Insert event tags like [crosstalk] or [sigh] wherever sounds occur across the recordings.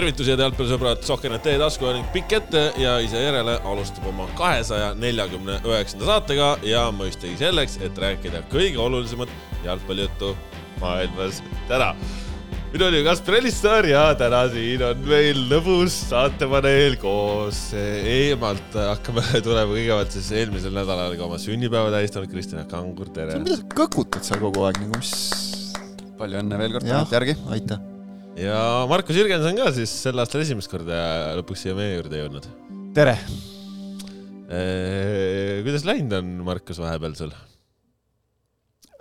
tervitusi, head jalgpallisõbrad, Sohkenet teie tasku ning pikk ette ja ise järele alustab oma kahesaja neljakümne üheksanda saatega ja mõistagi selleks, et rääkida kõige olulisemat jalgpallijuttu maailmas täna. minu nimi on Kaspar Elissaar ja täna siin on meil lõbus saatepaneel koos eemalt hakkame [laughs] tulema kõigepealt siis eelmisel nädalal ka oma sünnipäeva tähistanud Kristjan Kangur, tere. mida sa kõkutad seal kogu aeg nagu, mis? palju õnne veel kord tagantjärgi. aitäh ja Markus Jürgenson ka siis sel aastal esimest korda lõpuks siia meie juurde jõudnud. tere! kuidas läinud on, Markus, vahepeal sul?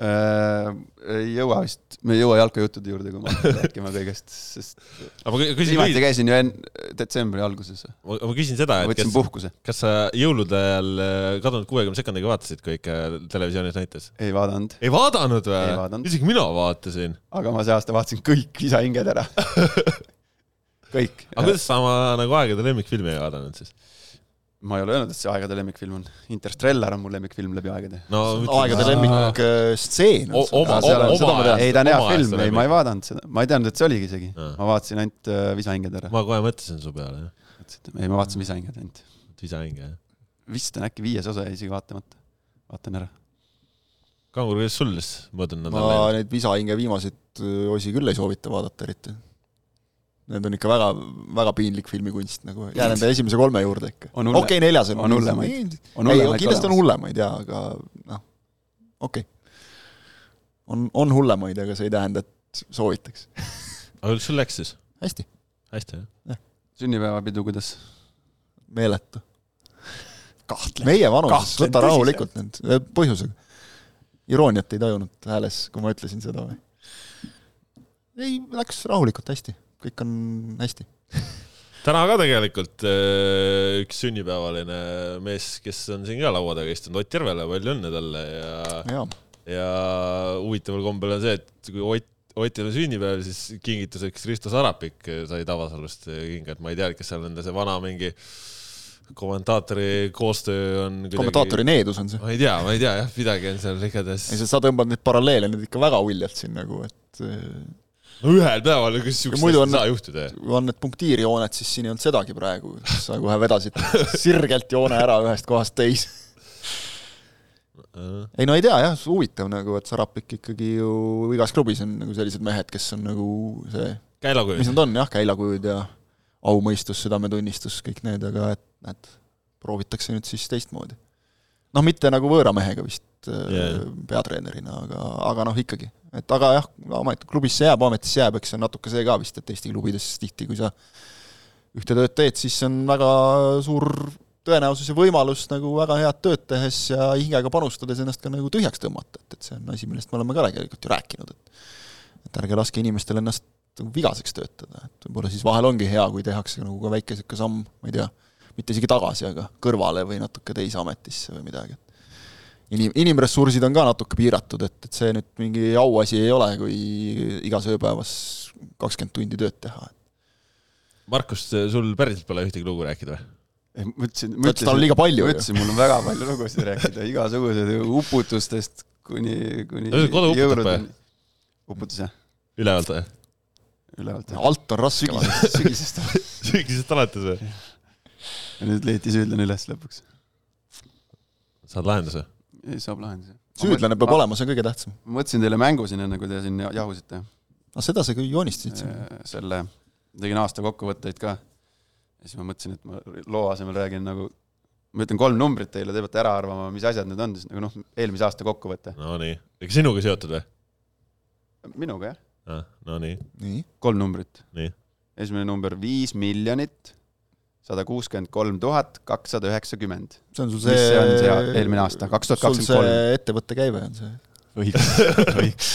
Äh,? ei jõua vist, me ei jõua jalkajuttude juurde, kui ma hakkan [laughs] rääkima kõigest, sest viimati käisin ju enne detsembri alguses. ma küsin seda, et võtsin puhkuse. kas sa jõulude ajal äh, kadunud kuuekümne sekundiga vaatasid, kui ikka televisioonis näitas? ei vaadanud. ei vaadanud või? isegi mina vaatasin. aga ma see aasta vaatasin kõik visahinged ära [laughs] kõik. aga kuidas sa oma nagu aegade lemmikfilmi ei vaadanud siis? Ma ei ole öelnud, et see aegade lemmikfilm on. Interstellar on mu lemmikfilm läbi aegade no,. aegade lemmikstseen äh, ei, ta on hea film, ei, ma ei vaadanud seda, ma ei teadnud, et see oligi isegi. ma vaatasin ainult äh, Visahinged ära. ma kohe mõtlesin su peale, jah. ei, ma vaatasin Visahinged ainult. Visahinge, jah. vist on äkki viies osa jäi isegi vaatamata. vaatan ära. Kangur, kuidas sul siis möödunud nädal läinud? ma neid Visahinge viimaseid äh, osi küll ei soovita vaadata eriti Need on ikka väga, väga piinlik filmikunst nagu, jään enda esimese kolme juurde ikka. okei okay,, neljas on. on hullemaid. ei, kindlasti on hullemaid jaa, aga noh, okei okay.. on, on hullemaid, aga see ei tähenda, et soovitaks [laughs] aga kuidas sul läks siis? hästi. hästi, jah ja.? sünnipäevapidu, kuidas? meeletu. meie vanuses, võta rahulikult nüüd, põhjusega. irooniat ei tajunud hääles, kui ma ütlesin seda või? ei, läks rahulikult hästi kõik on hästi täna ka tegelikult äh, üks sünnipäevaline mees, kes on siin ka laua taga istunud, Ott Järvele, palju õnne talle ja, ja., ja huvitaval kombel on see, et kui Ott, Otil on sünnipäev, siis kingituseks Risto Sarapik sai Tabasalust kinga, et ma ei tea, kas seal nende see vana mingi kommentaatori koostöö on kuidagi... kommentaatori needus on see? ma ei tea, ma ei tea jah, midagi on seal igatahes. ei, sa tõmbad neid paralleele nüüd ikka väga uljalt siin nagu, et no ühel päeval, kas siukest asja ei saa juhtuda? kui on need punktiirjooned, siis siin ei olnud sedagi praegu, sa kohe vedasid sirgelt joone ära ühest kohast teise ei no ei tea jah, huvitav nagu, et Sarapik ikkagi ju igas klubis on nagu sellised mehed, kes on nagu see käilakujud. mis nad on jah, käilakujud ja aumõistus, südametunnistus, kõik need, aga et näed, proovitakse nüüd siis teistmoodi. noh, mitte nagu võõra mehega vist yeah. peatreenerina, aga, aga noh, ikkagi et aga jah, amet, klubisse jääb, ametisse jääb, eks see on natuke see ka vist, et Eesti klubides tihti, kui sa ühte tööd teed, siis on väga suur tõenäosus ja võimalus nagu väga head tööd tehes ja hingega panustades ennast ka nagu tühjaks tõmmata, et, et see on asi, millest me oleme ka tegelikult ju rääkinud, et et ärge laske inimestel ennast nagu vigaseks töötada, et võib-olla siis vahel ongi hea, kui tehakse nagu ka väike niisugune samm, ma ei tea, mitte isegi tagasi, aga kõrvale või natuke teise ametisse või midagi, et inim-, inimressursid on ka natuke piiratud, et, et see nüüd mingi auasi ei ole, kui igas ööpäevas kakskümmend tundi tööd teha. Markus, sul päriselt pole ühtegi lugu rääkida või? mõtlesin, mõtlesin, tal on liiga palju. mõtlesin, mul on väga palju lugusid rääkida, igasugused uputustest kuni, kuni kodu uputab või? uputus jah. ülevalt või? ülevalt jah. alt on raske. sügisest sügisest alates või? ja nüüd leiti süüdlane üles lõpuks. saad lahenduse? Saab lahenduse. süüdlane peab olema, see on kõige tähtsam. ma mõtlesin teile mängu siin enne, kui te siin jahusite. no seda sa küll joonistasid siin. Äh, selle, tegin aasta kokkuvõtteid ka. ja siis ma mõtlesin, et ma loo asemel räägin nagu, ma ütlen kolm numbrit teile, te peate ära arvama, mis asjad need on, siis nagu noh, eelmise aasta kokkuvõte. Nonii, ega sinuga seotud või? minuga, jah ah,. Nonii. nii? kolm numbrit. nii? esimene number viis miljonit sada kuuskümmend kolm tuhat kakssada üheksakümmend. see on sul see mis see on see eelmine aasta, kaks tuhat kakskümmend kolm? ettevõtte käive on see? võiks, võiks.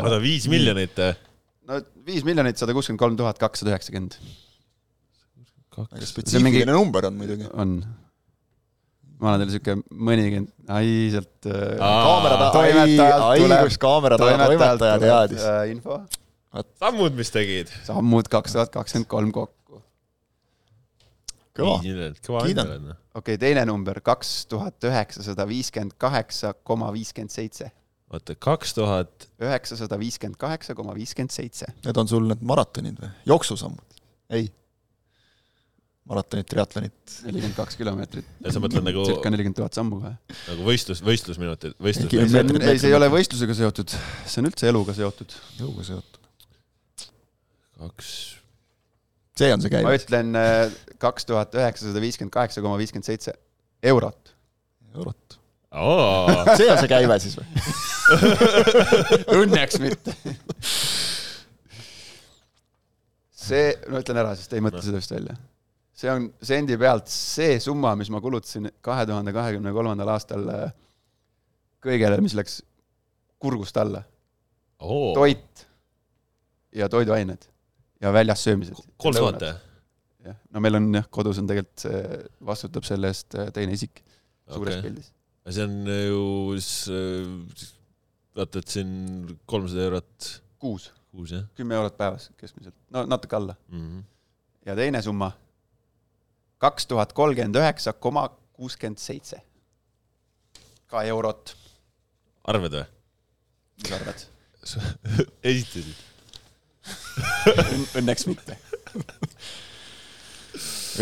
oota, viis miljonit? no viis miljonit sada kuuskümmend kolm tuhat kakssada üheksakümmend. väga spetsiifiline mingi... number on muidugi. on. ma annan teile siuke mõnikümmend, ai sealt kaamera taha, ai, kus kaamera taha toimetaja teadis. info. sammud, mis tegid? sammud kaks tuhat kakskümmend kolm kokku kõva, kiidan. okei, teine number, kaks tuhat üheksasada viiskümmend kaheksa koma viiskümmend seitse. oota, kaks tuhat üheksasada viiskümmend kaheksa koma viiskümmend seitse. Need on sul need maratonid või, jooksusammud? ei. maratonit, triatlonit, nelikümmend kaks kilomeetrit. ja sa mõtled nagu, circa nelikümmend tuhat sammu kohe. nagu võistlus, võistlusminutid, võistlus. Ei, see ei ole võistlusega seotud, see on üldse eluga seotud. jõuga seotud. kaks, see on see ma käibes, ütlen kaks tuhat üheksasada viiskümmend kaheksa koma viiskümmend seitse eurot. eurot. aa, [laughs] see on see käive siis või? [laughs] Õnneks mitte. see, ma ütlen ära, sest ei mõtle seda vist välja. see on sendi pealt see summa, mis ma kulutasin kahe tuhande kahekümne kolmandal aastal äh, kõigele, mis läks kurgust alla. oo, toit ja toiduained ja väljas söömised. kolm tuhat. jah, no meil on jah, kodus on tegelikult see, vastutab selle eest äh, teine isik suures okei, pildis. see on ju vaata, et siin kolmsada eurot kuus, kuus jah kümme eurot päevas keskmiselt, no natuke alla. mm? -hmm. ja teine summa, kaks tuhat kolmkümmend üheksa koma kuuskümmend seitse. ka eurot, arved või? mis arvad? esitasid? [laughs] Õnneks mitte.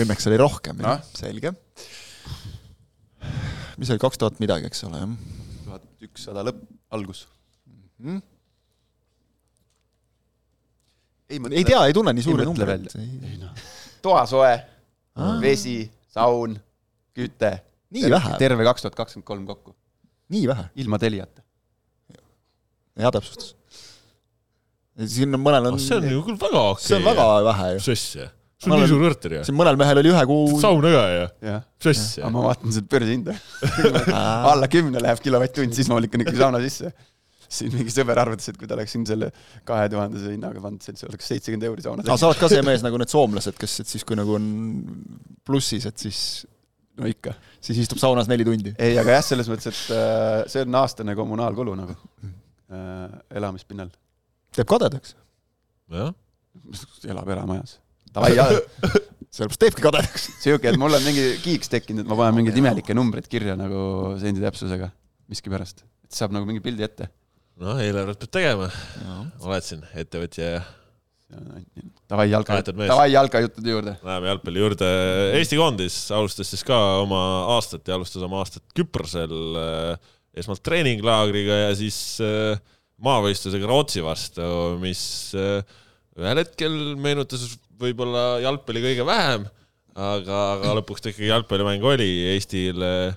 õnneks oli rohkem jah, selge. mis oli kaks tuhat midagi, eks ole, jah tuhat ükssada lõpp, algus. mm?? ei ei tea, ei tunne nii suuri ei mõtle numbreid. ei noh, toasoe, Aa. vesi, saun, küte. nii vähe, terve kaks tuhat kakskümmend kolm kokku, nii vähe, ilma Teliata. hea täpsustus. Siin on mõnel on, see on ju küll väga okei. see on väga vähe ju. asja? sul Ma on nii suur korter ju. siin mõnel mehel oli ühe kuu sauna ka ju. jah, mis asja aga? ma vaatan seda börsihinda. [laughs] [laughs] Alla kümne läheb kilovatt-tund, siis ma lükkan ikka sauna sisse. siin mingi sõber arvates, et kui ta oleks siin selle kahe tuhandese hinnaga pannud, siis oleks seitsekümmend euri sauna aga sa oled ka see mees nagu need soomlased, kes, et siis, kui nagu on plussis, et siis, no ikka. siis istub saunas neli tundi. ei, aga jah, selles mõttes, et äh, see on aastane kommunaalkulu nagu äh, elamispinnal. Teeb kadedaks. jah, elab eramajas. davai, sellepärast teebki kadedaks. sihuke, et mul on mingi kiiks tekkinud, et ma panen mingeid imelikke numbreid kirja nagu sendi täpsusega miskipärast, et saab nagu mingi pildi ette. noh, eelarvet peab tegema. oled siin ettevõtja ja davai jalka, davai jalkajuttude juurde. läheme jalgpalli juurde. Eesti koondis alustas siis ka oma aastat ja alustas oma aastat Küprosel äh, esmalt treeninglaagriga ja siis äh, maavõistlusega Rootsi vastu, mis äh, ühel hetkel meenutas võib-olla jalgpalli kõige vähem, aga, aga lõpuks ta ikkagi jalgpallimäng oli Eestil äh,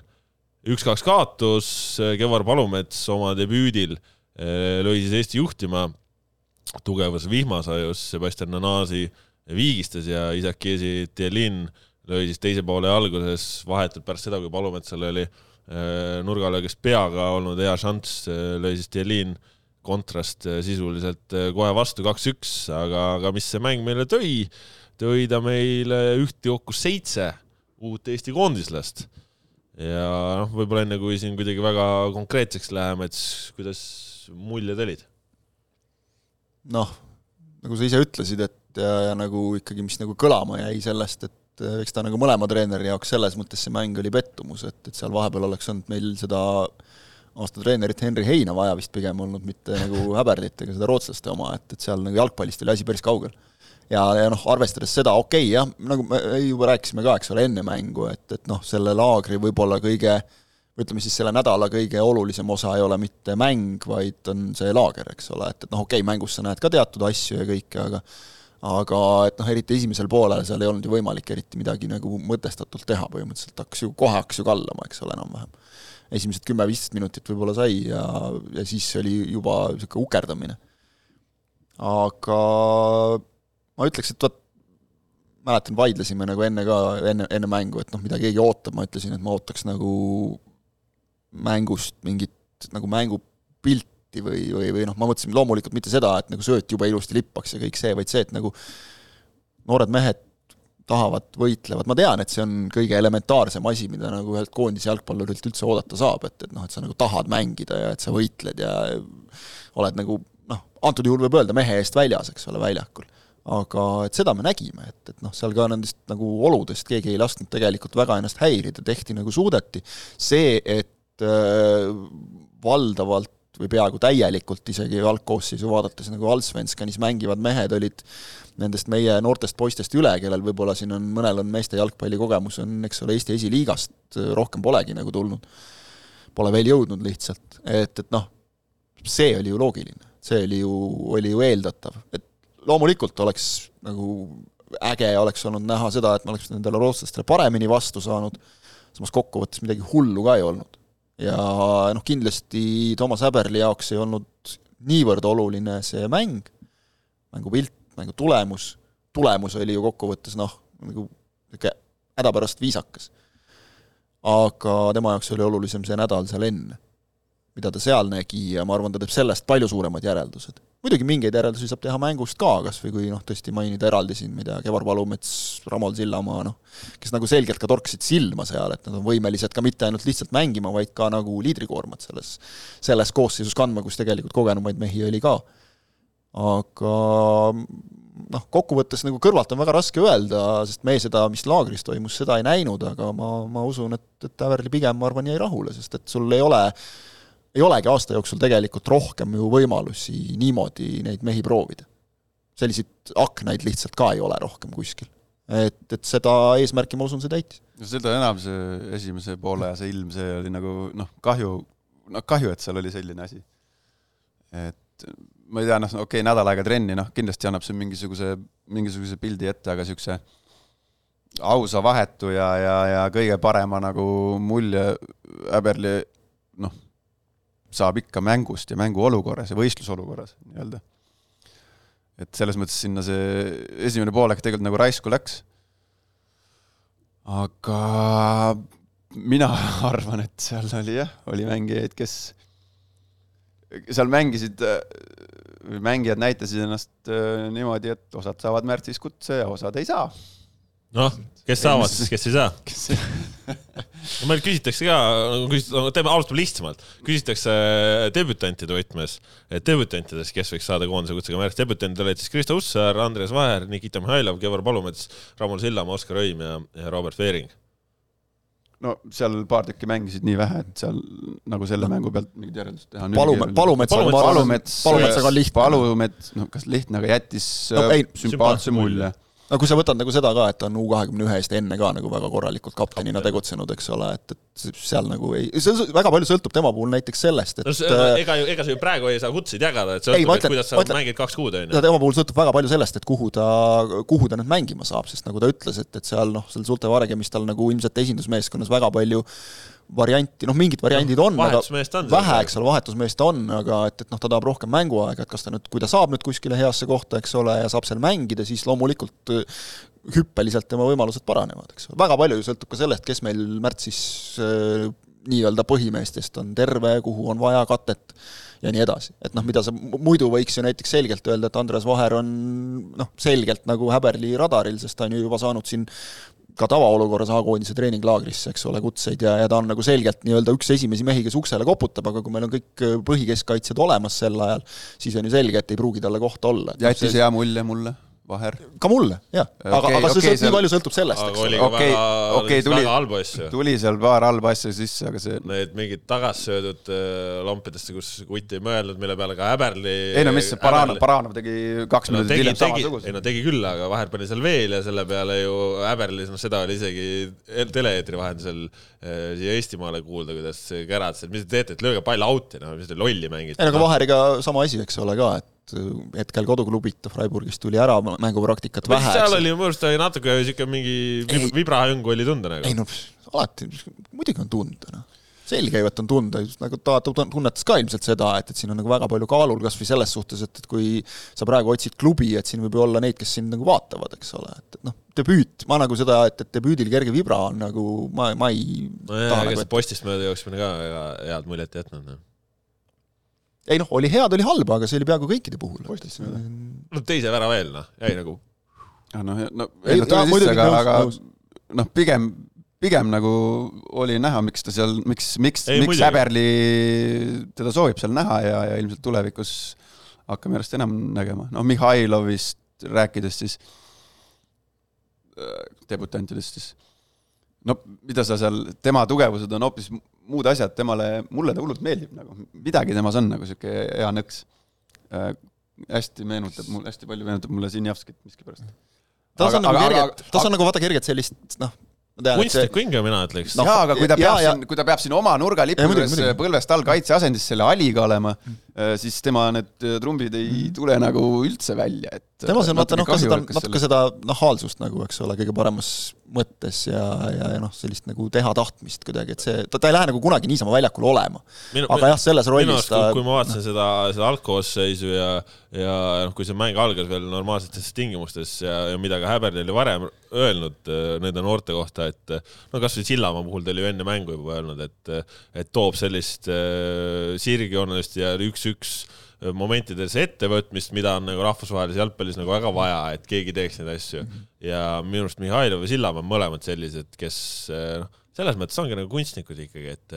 üks-kaks kaotus, Kevar Palumets oma debüüdil äh, lõi siis Eesti juhtima. Tugevas vihmasajus Sebastian Nanasi viigistas ja Isaac Kiesi Tjelin lõi siis teise poole alguses vahetult pärast seda, kui Palumetsal oli äh, nurgalöögis peaga olnud hea šanss, lõi siis Tjelin kontrast äh, sisuliselt äh, kohe vastu kaks-üks, aga, aga mis see mäng meile tõi, tõi ta meile ühte kokku seitse uut Eesti koondislast. ja noh, võib-olla enne kui siin kuidagi väga konkreetseks läheme, et kuidas muljed olid? noh, nagu sa ise ütlesid, et ja, ja nagu ikkagi, mis nagu kõlama jäi sellest, et eh, eks ta nagu mõlema treeneri jaoks selles mõttes see mäng oli pettumus, et, et seal vahepeal oleks olnud meil seda aasta treenerit Henri Heina vaja vist pigem olnud, mitte nagu Häberlit ega seda rootslaste oma, et, et seal nagu jalgpallist oli asi päris kaugel. ja, ja noh, arvestades seda, okei okay, jah, nagu me juba rääkisime ka, eks ole, enne mängu, et, et noh, selle laagri võib-olla kõige ütleme siis selle nädala kõige olulisem osa ei ole mitte mäng, vaid on see laager, eks ole, et, et noh, okei okay,, mängus sa näed ka teatud asju ja kõike, aga aga et noh, eriti esimesel poolel seal ei olnud ju võimalik eriti midagi nagu mõtestatult teha, põhimõtteliselt hakkas ju, kohe hakkas ju kallama, eks ole, enam-vähem. Esimesed kümme-viisteist minutit võib-olla sai ja, ja siis oli juba niisugune ukerdamine. aga ma ütleks, et vot mäletan, vaidlesime nagu enne ka, enne, enne mängu, et noh, mida keegi ootab, ma ütlesin, et ma ootaks nagu mängust mingit nagu mängupilti või, või, või noh, ma mõtlesin loomulikult mitte seda, et nagu sööt jube ilusti lippaks ja kõik see, vaid see, et nagu noored mehed tahavad, võitlevad, ma tean, et see on kõige elementaarsem asi, mida nagu ühelt koondise jalgpallurilt üldse oodata saab, et, et noh, et sa nagu tahad mängida ja et sa võitled ja oled nagu noh, antud juhul võib öelda mehe eest väljas, eks ole, väljakul aga et seda me nägime, et, et noh, seal ka nendest nagu oludest keegi ei lasknud tegelikult väga ennast häirida, tehti nagu suudeti. see, et äh, valdavalt või peaaegu täielikult isegi algkoosseisu vaadates, nagu Allsvenskenis mängivad mehed olid nendest meie noortest poistest üle, kellel võib-olla siin on, mõnel on meeste jalgpallikogemus, on eks ole, Eesti esiliigast rohkem polegi nagu tulnud. Pole veel jõudnud lihtsalt, et, et noh, see oli ju loogiline, see oli ju, oli ju eeldatav, et loomulikult oleks nagu äge oleks olnud näha seda, et me oleks nendele rootslastele paremini vastu saanud, samas kokkuvõttes midagi hullu ka ei olnud. Ja noh, kindlasti Toomas Häberli jaoks ei olnud niivõrd oluline see mäng, mängupilt, mängu tulemus, tulemus oli ju kokkuvõttes noh, nagu niisugune hädapärast viisakas. aga tema jaoks oli olulisem see nädal seal enne, mida ta seal nägi ja ma arvan, ta teeb sellest palju suuremad järeldused muidugi mingeid järeldusi saab teha mängust ka, kas või kui noh, tõesti mainida eraldi siin, ma ei tea, Kevar Palumets, Ramol Sillamaa, noh, kes nagu selgelt ka torkasid silma seal, et nad on võimelised ka mitte ainult lihtsalt mängima, vaid ka nagu liidrikoormat selles, selles koosseisus kandma, kus tegelikult kogenumaid mehi oli ka. aga noh, kokkuvõttes nagu kõrvalt on väga raske öelda, sest me seda, mis laagris toimus, seda ei näinud, aga ma, ma usun, et, et Äverli pigem, ma arvan, jäi rahule, sest et sul ei ole äh, ei olegi aasta jooksul tegelikult rohkem ju võimalusi niimoodi neid mehi proovida. selliseid aknaid lihtsalt ka ei ole rohkem kuskil. et, et seda eesmärki, ma usun, see täitis. no seda enam see esimese poole ja see ilm, see oli nagu noh, kahju, noh kahju, et seal oli selline asi. et ma ei tea, noh, okei okay,, nädal aega trenni, noh, kindlasti annab see mingisuguse, mingisuguse pildi ette, aga niisuguse ausa, vahetu ja, ja, ja kõige parema nagu mulje Äberli noh, saab ikka mängust ja mänguolukorras ja võistlusolukorras nii-öelda. et selles mõttes sinna see esimene poolek tegelikult nagu raisku läks. aga mina [laughs] arvan, et seal oli jah, oli mängijaid, kes seal mängisid, mängijad näitasid ennast äh, niimoodi, et osad saavad märtsis kutse ja osad ei saa noh, kes saavad siis, kes ei saa? no [laughs] meil küsitakse ka, nagu küsitakse, teeme, alustame lihtsamalt, küsitakse äh, debütantide võtmes, et debütantidest, kes võiks saada koondise kutsega märts, debütandid olid siis Kristo Ussar, Andres Vaher, Nikita Mihhailov, Kevar Palumets, Ramon Sillamaa, Oskar Õim ja, ja Robert Veering no seal paar tükki mängisid nii vähe, et seal nagu selle mängu pealt mingit järeldust teha. Palume, Palumets, Palumets, Palumets, Palumetsaga on lihtne. Palumets, noh, kas lihtne, aga jättis no, ei, sümpaatse mulje, mulje no kui sa võtad nagu seda ka, et on U kahekümne ühe eest enne ka nagu väga korralikult kaptenina tegutsenud, eks ole, et, et seal nagu ei, see väga palju sõltub tema puhul näiteks sellest, et no, see, äh, ega ju, ega sa ju praegu ei saa kutseid jagada, et sõltub, et kuidas sa ütlen, mängid kaks kuud, on ju. tema puhul sõltub väga palju sellest, et kuhu ta, kuhu ta nüüd mängima saab, sest nagu ta ütles, et, et seal noh, seal Zulte Varegemis tal nagu ilmselt esindusmeeskonnas väga palju varianti, noh, mingid variandid on, aga vähe, eks ole, vahetusmeest on, aga et, et noh, ta tahab rohkem mänguaega, et kas ta nüüd, kui ta saab nüüd kuskile heasse kohta, eks ole, ja saab seal mängida, siis loomulikult äh, hüppeliselt tema võimalused paranevad, eks ole, väga palju ju sõltub ka sellest, kes meil märtsis äh, nii-öelda põhimeestest on terve, kuhu on vaja katet ja nii edasi. et noh, mida sa muidu võiks ju näiteks selgelt öelda, et Andres Vaher on noh, selgelt nagu häberli radaril, sest ta on ju juba saanud siin ka tavaolukorras A-koondise treeninglaagrisse, eks ole, kutseid ja, ja ta on nagu selgelt nii-öelda üks esimesi mehi, kes uksele koputab, aga kui meil on kõik põhikeskkaitsjad olemas sel ajal, siis on ju selge, et ei pruugi talle kohta olla. jättis hea mulje mulle Vaher. ka mulle, jah. aga okay,, aga see okay, nii palju sõltub sellest, eks ole. okei, okei, tuli, tuli seal paar halba asja sisse, aga see Need mingid tagassöödud äh, lampidesse, kus kutt ei mõelnud, mille peale ka Häberli ei no mis, Baranov, Baranov tegi kaks no, minutit hiljem samasuguse. ei no tegi küll, aga Vaher pani seal veel ja selle peale ju Häberli, noh seda oli isegi tele-eetri vahendusel äh, siia Eestimaale kuulda, kuidas käratas, et mis te teete, et lööge pall out'i, noh, mis te lolli mängite. ei no aga Vaheriga sama asi, eks ole ka, et hetkel koduklubita Freiburgist tuli ära mängupraktikat vähe. seal oli minu arust natuke siuke mingi vibrahõngu oli tunda nagu. ei no alati, muidugi on tunda, noh. selge ju, et on tunda, nagu ta, ta tunnetas ka ilmselt seda, et, et siin on nagu väga palju kaalul, kas või selles suhtes, et, et kui sa praegu otsid klubi, et siin võib ju olla neid, kes sind nagu vaatavad, eks ole, et, et noh, debüüt, ma nagu seda, et, et debüüdil kerge vibra on nagu, ma, ma ei nojah, ega nagu, see postist mööda jooksmine ka väga head muljet jätnud, noh ei noh, oli head, oli halba, aga see oli peaaegu kõikide puhul. no teise värava eel, noh, jäi nagu. noh, no ei, no tuli sisse, aga, aga noh, pigem, pigem nagu oli näha, miks ta seal, miks, miks, miks Häberli teda soovib seal näha ja, ja ilmselt tulevikus hakkame järjest enam nägema. noh, Mihhailovist rääkides siis, äh, debutantidest siis, no mida sa seal, tema tugevused on hoopis muud asjad temale, mulle ta hullult meeldib nagu, midagi temas on nagu sihuke hea nõks. Äh,. hästi meenutab mul, hästi palju meenutab mulle Sinjavskit miskipärast. tas on nagu kergelt, tas on nagu vaata kergelt sellist noh, kunstlikku hinge mina ütleks. Noh, no, jaa, aga kui ta ja- peab ja- siin, kui ta peab siin oma nurgalipu juures põlvest all kaitseasendis selle aliga olema, siis tema need äh, trumbid ei tule nagu üldse välja, et temas on vaata noh, ka seda, natuke sellest. seda nahaalsust nagu, eks ole, kõige paremas mõttes ja, ja, ja noh, sellist nagu teha tahtmist kuidagi, et see, ta, ta ei lähe nagu kunagi niisama väljakul olema. Aga jah, selles rollis ta kui ma vaatasin seda, seda algkoosseisu ja, ja noh, kui see mäng algas veel normaalsetes tingimustes ja, ja mida ka Häberli oli varem öelnud äh, nende noorte kohta, et äh, no kasvõi Sillamaa puhul ta oli ju enne mängu juba öelnud, et, et toob sellist äh, sirgjoonelist ja üks-üks momentides ettevõtmist, mida on nagu rahvusvahelises jalgpallis nagu väga vaja, et keegi teeks neid asju. ja minu arust Mihhailov ja Sillamäe on mõlemad sellised, kes äh, noh, selles mõttes ongi nagu kunstnikud ikkagi, et,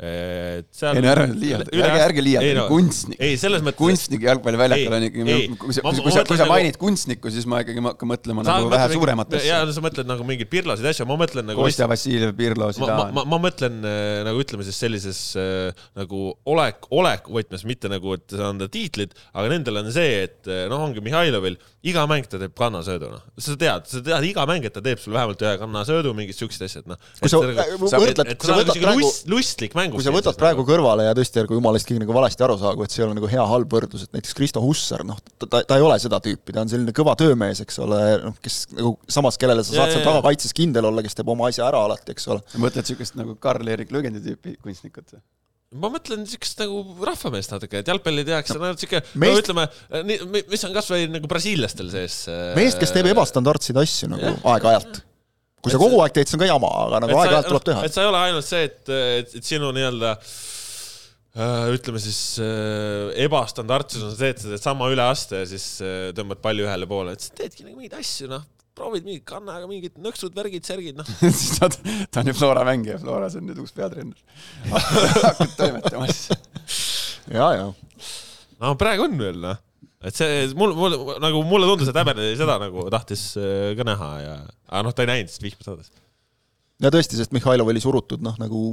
et seal ei no ära nüüd liialda, ärge, ärge liialda, kunstnik. ei, selles mõttes kunstnik jalgpalliväljakul on ikkagi kui sa, kui sa, kui sa nagu- mainid kunstnikku, siis ma ikkagi hakkan mõtlema Sa nagu vähe mingi- suurematesse jaa, sa mõtled nagu mingeid pirlasid asju, ma mõtlen nagu Kostja Vassiljev, Pirlo, ma, ma, Zidane. ma, ma mõtlen äh, nagu ütleme siis sellises äh, nagu olek, oleku võtmes, mitte nagu, et anda tiitlid, aga nendel on see, et äh, noh, ongi Mihhailovil iga mäng ta teeb kannasöödu, noh. sa tead, sa tead iga mäng, et ta teeb sulle vähemalt ühe kannasöödu, mingid siuksed asjad, noh. kui sa võrdled, kui sa võtad praegu, lustlik mäng. Kui sa võtad praegu kõrvale ja tõesti ärgu jumala eest keegi nagu valesti aru saagu, et see ei ole nagu hea halb võrdlus, et näiteks Kristo Hussar, noh, ta, ta, ta ei ole seda tüüpi, ta on selline kõva töömees, eks ole, noh, kes nagu samas, kellele sa Jaa, saad seal tagakaitses kindel olla, kes teeb oma asja ära alati, eks ole. mõtled siukest nagu Karl-Erik Lõgendi tüüpi kunstnikut või? ma mõtlen siukest nagu rahvameest natuke, et jalgpalli tehakse no,, no siuke, no meest- ütleme, mis on kasvõi nagu brasiillastel sees. meest, kes teeb ebastandardseid asju nagu aeg-ajalt. Kui sa Et see- kogu aeg teed, see on ka jama, aga nagu aeg-ajalt tuleb teha et. sa ei ole ainult see, et, et, et sinu nii-öelda äh, ütleme siis äh, ebastandardsus on see, et sa teed sama üleaste ja siis äh, tõmbad palli ühele poole, et sa teedki nagu mingeid asju, noh, proovid mingi kannaga mingid nõksud, värgid, särgid, noh. [laughs] siis ta, ta on ju Flora mängija, Floras on nüüd uus peatreener. [laughs] hakkad toimetama siis. ja, ja. no praegu on veel, noh. Et see, mul, mul nagu mulle tundus, et Häberli seda nagu tahtis äh, ka näha ja, aga noh, ta ei näinud, sest vihma saadas. ja tõesti, sest Mihhailov oli surutud, noh nagu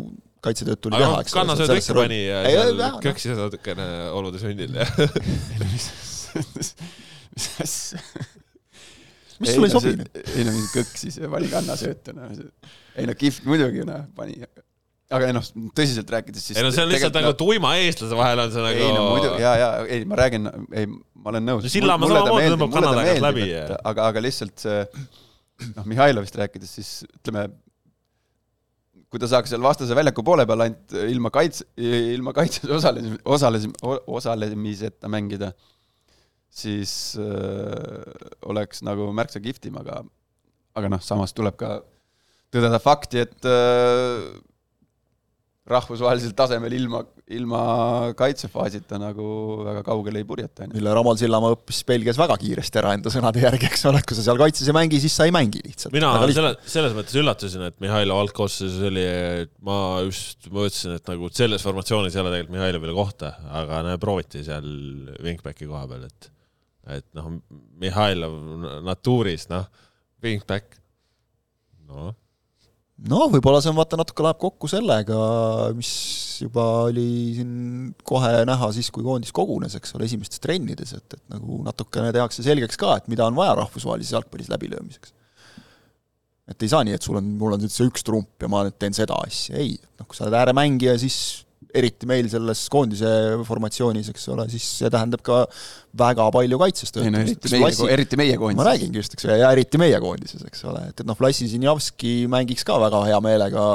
kaitsetööd tuli aga teha, noh, eks ole. kannasööd sellesse ikka pani ja Ei, seal jah, köksis natukene olude sünnil ja [laughs] mis asja? mis sulle ei sobi nüüd? ei no mingi kõkk siis ja pani kannasööta, noh. ei no kihvt muidugi, noh, pani. Aga ei noh, tõsiselt rääkides siis. ei no see on lihtsalt nagu tuima eestlase vahel on see nagu ei no muidu, ja, ja ei, ma räägin, ei, ma olen nõus. No Sillamäe samamoodi tõmbab kanna tagant läbi aga, aga lihtsalt see, noh, Mihhailovist rääkides, siis ütleme, kui ta saaks seal vastase väljaku poole peal ainult ilma kaitse, ilma kaitses osales, osales, osalemiseta mängida, siis äh, oleks nagu märksa kihvtim, aga, aga noh, samas tuleb ka tõdeda fakti, et äh, rahvusvahelisel tasemel ilma, ilma kaitsefaasita nagu väga kaugele ei purjeta, mille Ramal Sillamaa õppis Belgias väga kiiresti ära enda sõnade järgi, eks ole, et kui sa seal kaitses ei mängi, siis sa ei mängi lihtsalt. mina selle, selles mõttes üllatusin, et Mihhailov algkoosseisus oli, ma just mõtlesin, et nagu selles formatsioonis ei ole tegelikult Mihhailovile kohta, aga näe, prooviti seal wingbacki koha peal, et et noh, Mihhailov natuuris, noh, wingback, noh no võib-olla see on vaata natuke läheb kokku sellega, mis juba oli siin kohe näha siis, kui koondis kogunes, eks ole, esimestes trennides, et, et nagu natukene tehakse selgeks ka, et mida on vaja rahvusvahelises jalgpallis läbilöömiseks. et ei saa nii, et sul on, mul on nüüd see üks trump ja ma nüüd teen seda asja, ei, noh kui sa oled ääremängija, siis eriti meil selles koondise formatsioonis, eks ole, siis see tähendab ka väga palju kaitses ei no töötamist. eriti meie, eriti meie ma koondis. räägingi just, eks ole, ja eriti meie koondises, eks ole, et, et noh, Vlassi Zinjavski mängiks ka väga hea meelega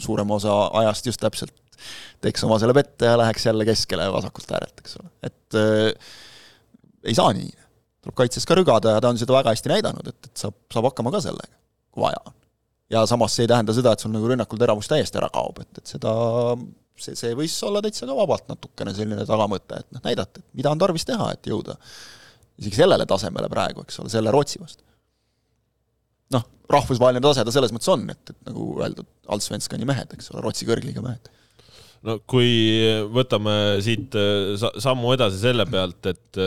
suurema osa ajast just täpselt, teeks oma selle pette ja läheks jälle keskele vasakult äärelt, eks ole, et äh, ei saa nii. tuleb kaitses ka rügada ja ta on seda väga hästi näidanud, et, et saab, saab hakkama ka sellega, kui vaja on. ja samas see ei tähenda seda, et sul nagu rünnakul teravus täiesti ära kaob, et, et seda see, see võis olla täitsa ka vabalt natukene selline tagamõte, et noh, näidata, et mida on tarvis teha, et jõuda isegi sellele tasemele praegu, eks ole, selle Rootsi vastu. noh, rahvusvaheline tase ta selles mõttes on, et, et nagu öeldud, Allsvenskani mehed, eks ole, Rootsi kõrgliiga mehed. no kui võtame siit äh, sa- sammu edasi selle pealt, et,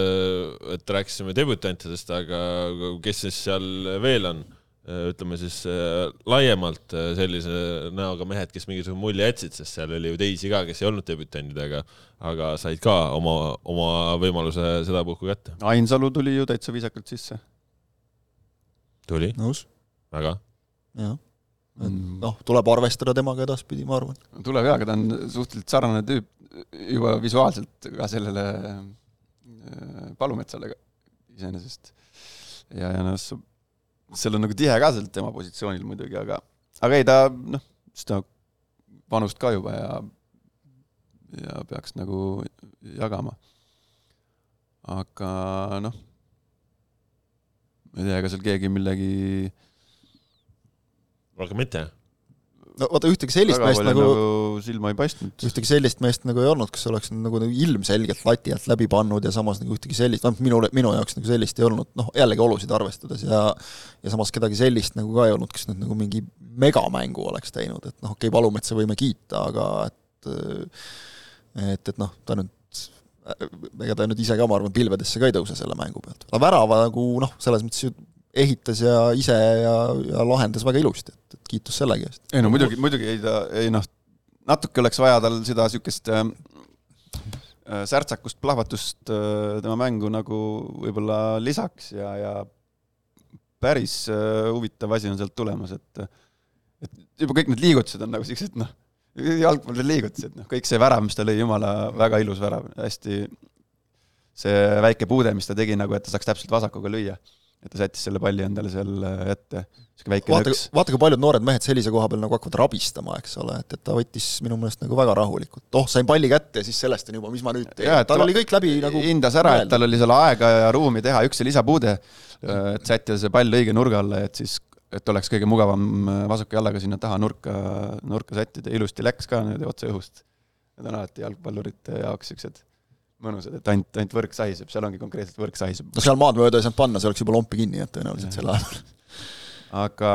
et rääkisime debütantidest, aga kes siis seal veel on? Ütleme siis äh, laiemalt äh, sellise näoga mehed, kes mingisuguse mulje jätsid, sest seal oli ju teisi ka, kes ei olnud debütandid, aga aga said ka oma, oma võimaluse sedapuhku kätte. Ainsalu tuli ju täitsa viisakalt sisse. tuli? nõus. väga. jah. noh, tuleb arvestada temaga edaspidi, ma arvan. tuleb jaa, aga ta on suhteliselt sarnane tüüp juba visuaalselt ka sellele Palumetsale iseenesest. ja, ja noh, seal on nagu tihe ka seal tema positsioonil muidugi, aga, aga ei, ta noh, seda panust ka juba ja, ja peaks nagu jagama. aga noh, ma ei tea, ega seal keegi millegi rohkem mitte? No vaata, ühtegi sellist meest nagu, nagu silma ei paistnud. ühtegi sellist meest nagu ei olnud, kes oleks nagu, nagu ilmselgelt lati alt läbi pannud ja samas nagu ühtegi sellist, vähemalt minu, minu jaoks nagu sellist ei olnud, noh, jällegi olusid arvestades ja ja samas kedagi sellist nagu ka ei olnud, kes nüüd nagu mingi megamängu oleks teinud, et noh, okei okay,, Palumetsa võime kiita, aga et et, et noh, ta nüüd ega ta nüüd ise ka, ma arvan, pilvedesse ka ei tõuse selle mängu pealt. aga värava nagu noh, selles mõttes ju ehitas ja ise ja, ja lahendas väga ilusti, et, et kiitus sellegi eest. ei no muidugi, muidugi ei ta, ei noh, natuke oleks vaja tal seda niisugust äh, äh, särtsakust, plahvatust äh, tema mängu nagu võib-olla lisaks ja, ja päris äh, huvitav asi on sealt tulemas, et et juba kõik need liigutused on nagu siuksed noh, jalgpalli liigutused, noh, kõik see värav, mis ta lõi, jumala väga ilus värav, hästi see väike puude, mis ta tegi nagu, et ta saaks täpselt vasakuga lüüa et ta sättis selle palli endale seal äh, ette, niisugune väike vaata, vaata, kui paljud noored mehed sellise koha peal nagu hakkavad rabistama, eks ole, et, et ta võttis minu meelest nagu väga rahulikult, oh, sain palli kätte ja siis sellest on juba, mis ma nüüd teen, tal ta oli kõik läbi nagu hindas ära, et tal oli seal aega ja ruumi teha üks lisapuude, äh, et sättida see pall õige nurga alla, et siis et oleks kõige mugavam äh, vasaku jallaga sinna taha nurka, nurka sättida, ilusti läks ka niimoodi otse õhust. Need on alati jalgpallurite jaoks niisugused mõnusad, et ainult, ainult võrk sahiseb, seal ongi konkreetselt võrk sahiseb. no seal maad mööda ei saanud panna, see oleks juba lompi kinni jäänud tõenäoliselt sel ajal. aga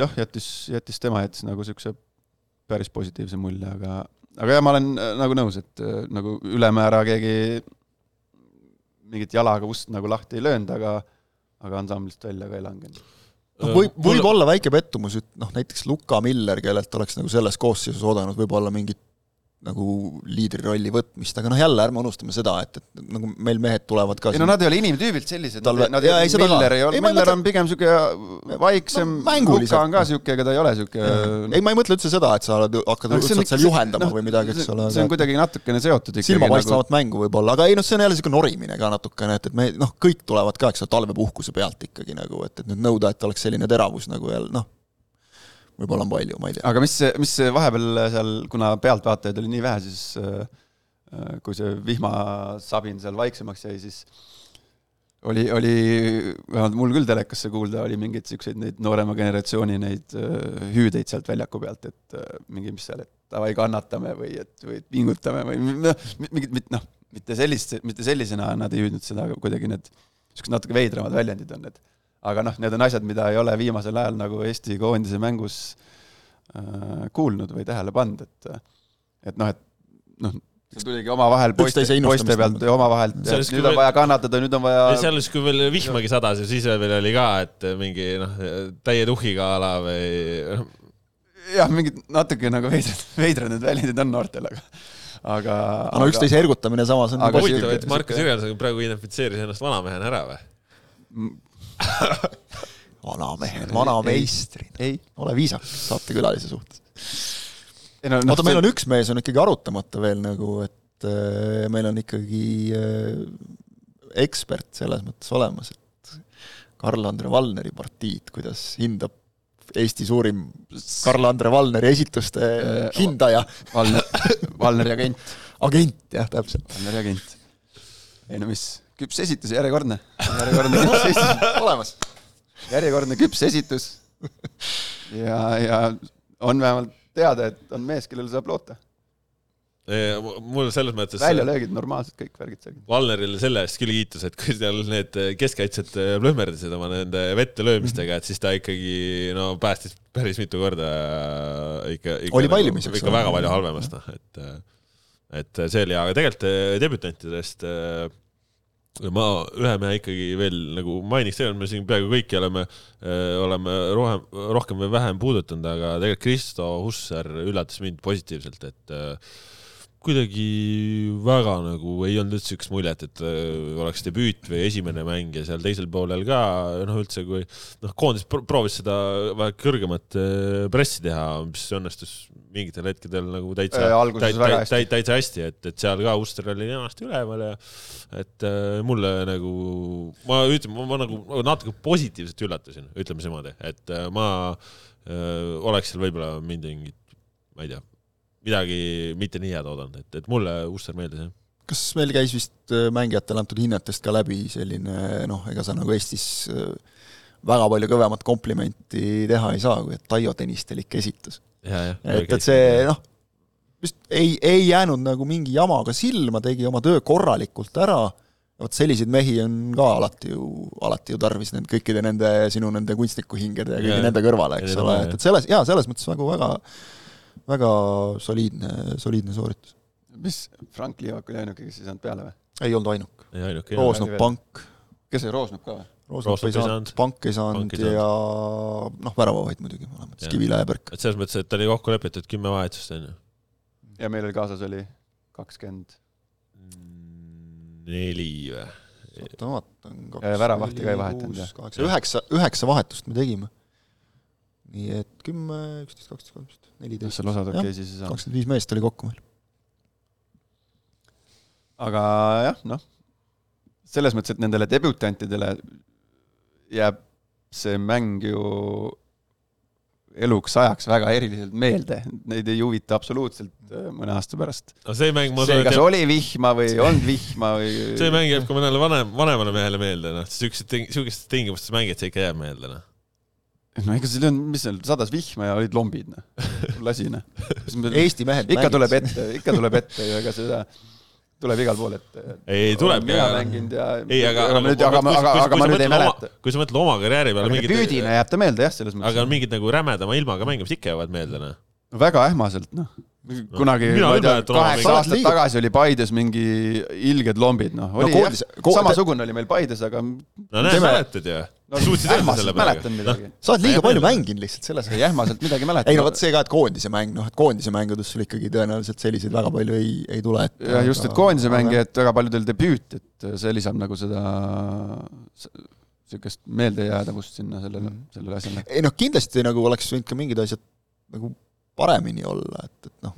jah, jättis, jättis tema jättis nagu niisuguse päris positiivse mulje, aga aga jah, ma olen äh, nagu nõus, et äh, nagu ülemäära keegi mingit jalaga ust nagu lahti ei löönud, aga aga ansamblist välja ka ei langenud noh, võib, võib olla väike pettumus, et noh, näiteks Luka Miller, kellelt oleks nagu selles koosseisus oodanud võib-olla mingit nagu liidrirolli võtmist, aga noh, jälle ärme unustame seda, et, et nagu meil mehed tulevad ka ei no nad ei ole inimtüübilt sellised, Talve... nad, nad, ei, Miller ei ole, Miller on pigem niisugune vaiksem no,, Luka on ka niisugune, ega ta ei ole niisugune ei, ma ei mõtle üldse seda, et sa oled, hakkad õudselt seal juhendama no, või midagi, eks ole. see on kuidagi natukene seotud ikkagi. silmapaistvamat nagu... mängu võib-olla, aga ei noh, see on jälle niisugune norimine ka natukene, et, et me noh, kõik tulevad ka, eks ole, talvepuhkuse pealt ikkagi nagu, et, et nüüd nõuda, et oleks selline teravus nagu jälle noh, võib-olla on palju, ma ei tea. aga mis, mis vahepeal seal, kuna pealtvaatajaid oli nii vähe, siis äh, kui see vihmasabin seal vaiksemaks jäi, siis oli, oli, vähemalt mul küll telekasse kuulda, oli mingeid niisuguseid neid noorema generatsiooni neid äh, hüüdeid sealt väljaku pealt, et äh, mingi, mis seal, et davai, kannatame või et, või pingutame või noh, mingid, noh, mitte sellist, mitte sellisena nad ei hüüdnud seda, aga kuidagi need niisugused natuke veidramad väljendid on need aga noh, need on asjad, mida ei ole viimasel ajal nagu Eesti koondise mängus äh, kuulnud või tähele pannud, et et noh, et noh, see tuligi omavahel poiste, poiste pealt omavahel, et nüüd veel... on vaja kannatada, nüüd on vaja seal siis, kui veel vihmagi sadas ja siis veel oli ka, et mingi noh, täie tuhhiga a la või jah, mingid natuke nagu veidrad, veidrad need väljendid on noortel, aga aga no üksteise ergutamine samas on huvitav, et Markus Jürgenson praegu identifitseeris ennast vanamehena ära või? [laughs] vanamehed, vanameistrid. ole viisakas saatekülalise suhtes. No, no, oota, meil on üks mees on ikkagi arutamata veel nagu, et äh, meil on ikkagi äh, ekspert selles mõttes olemas, et Karl-Andre Valneri partiid, kuidas hindab Eesti suurim Karl-Andre Valneri esituste äh, hindaja Valner, Valneri agent. [laughs] agent, jah, täpselt. Valneri agent. ei no mis küps esitus, järjekordne, järjekordne küps esitus [laughs] olemas. järjekordne küps esitus. ja, ja on vähemalt teada, et on mees, kellele saab loota. mul selles mõttes väljalöögid normaalsed, kõik värgid seal. Valnerile selle eest küll kiitus, et kui seal need keskkaitsjad plõhmerdasid oma nende vette löömistega, et siis ta ikkagi no päästis päris mitu korda ikka, ikka, oli valmis, ikka väga palju halvemast, noh, et et see oli, aga tegelikult debütantidest äh, ma ühe mehe ikkagi veel nagu mainiks, tegelikult me siin peaaegu kõiki oleme, oleme rohkem, rohkem või vähem puudutanud, aga tegelikult Kristo Hussar üllatas mind positiivselt, et kuidagi väga nagu ei olnud üldse siukest muljet, et äh, oleks debüüt või esimene mäng ja seal teisel poolel ka noh, üldse kui noh, koondis proovis seda väga kõrgemat äh, pressi teha, mis õnnestus mingitel hetkedel nagu täitsa äh,, täitsa, täitsa, täitsa hästi, et, et seal ka Uster oli kenasti üleval ja et äh, mulle nagu, ma ütlen, ma nagu natuke positiivselt üllatasin, ütleme niimoodi, et äh, ma äh, oleks seal võib-olla mingit, ma ei tea midagi mitte nii head oodanud, et, et mulle Usser meeldis, jah kas meil käis vist äh, mängijatele antud hinnetest ka läbi selline noh, ega sa nagu Eestis äh, väga palju kõvemat komplimenti teha ei saa, kui et Taio Tõnistel ikka esitas. Et, et see noh, vist ei, ei jäänud nagu mingi jamaga silma, tegi oma töö korralikult ära, vot selliseid mehi on ka alati ju, alati ju tarvis need kõikide nende, sinu nende kunstnikuhingede ja kõigi ja, nende kõrvale, eks ole, et, et selles, jaa, selles mõttes nagu väga, väga väga soliidne, soliidne sooritus. mis, Frank Liivak oli ainuke, kes ei saanud peale või? ei olnud ainuke. Roosnup, Pank. kes see Roosnup ka või? Roosnup ei saanud, Pank ei saanud ja noh, väravavaid muidugi mõlemad, Kivila ja Berk. et selles mõttes, et oli kokku lepitud kümme vahetust, on ju? ja meil oli kaasas oli kakskümmend neli või? oota, ma vaatan. väravahti ka ei vahetanud, jah? üheksa, üheksa vahetust me tegime. nii et kümme, üksteist, kaksteist, kolmteist neliteist. seal osad okei okay, siis ei saanud. kakskümmend viis meest oli kokku meil. aga jah, noh, selles mõttes, et nendele debütantidele jääb see mäng ju eluks ajaks väga eriliselt meelde, neid ei huvita absoluutselt äh, mõne aasta pärast. no see mäng, ma see, kas jääb... oli vihma või ei olnud vihma või see mäng jääb ka mõnele vanem, vanemale mehele meelde, noh, siukesed, siukestes tingimustes mängid, see ikka jääb meelde, noh no ega seal on, mis seal, sadas vihma ja olid lombid, noh. lasi, noh. [laughs] Eesti mehed ikka mängid. tuleb ette, ikka tuleb ette ja ega seda tuleb igal pool ette. ei, tuleb. mina mänginud ja. ei, aga. aga, aga, aga, aga, ma nüüd ei mäleta. kui sa mõtled oma karjääri peale. debüüdina jääb ta meelde jah, selles mõttes. aga mingid nagu rämedama ilmaga mängimist ikka jäävad meelde, noh. väga ähmaselt, noh kunagi, ma ei tea, kaheksa aastat liiga. tagasi oli Paides mingi ilged lombid, noh, no, koodis, jah, samasugune oli meil Paides, aga no näed, mäletad ju no,. suutsid öelda selle peale. Sa oled liiga palju mänginud lihtsalt selles. ei ähmaselt midagi mäletan. ei no vot see ka, et koondise mäng, noh, et koondise mängudes sul ikkagi tõenäoliselt selliseid väga palju ei, ei tule jah, just, et koondise mäng ja et väga paljudel debüüt, et see lisab nagu seda niisugust meeldejäädavust sinna sellele, sellele asjale. ei noh, kindlasti nagu oleks võinud ka mingid asjad nagu paremini olla, et, et noh,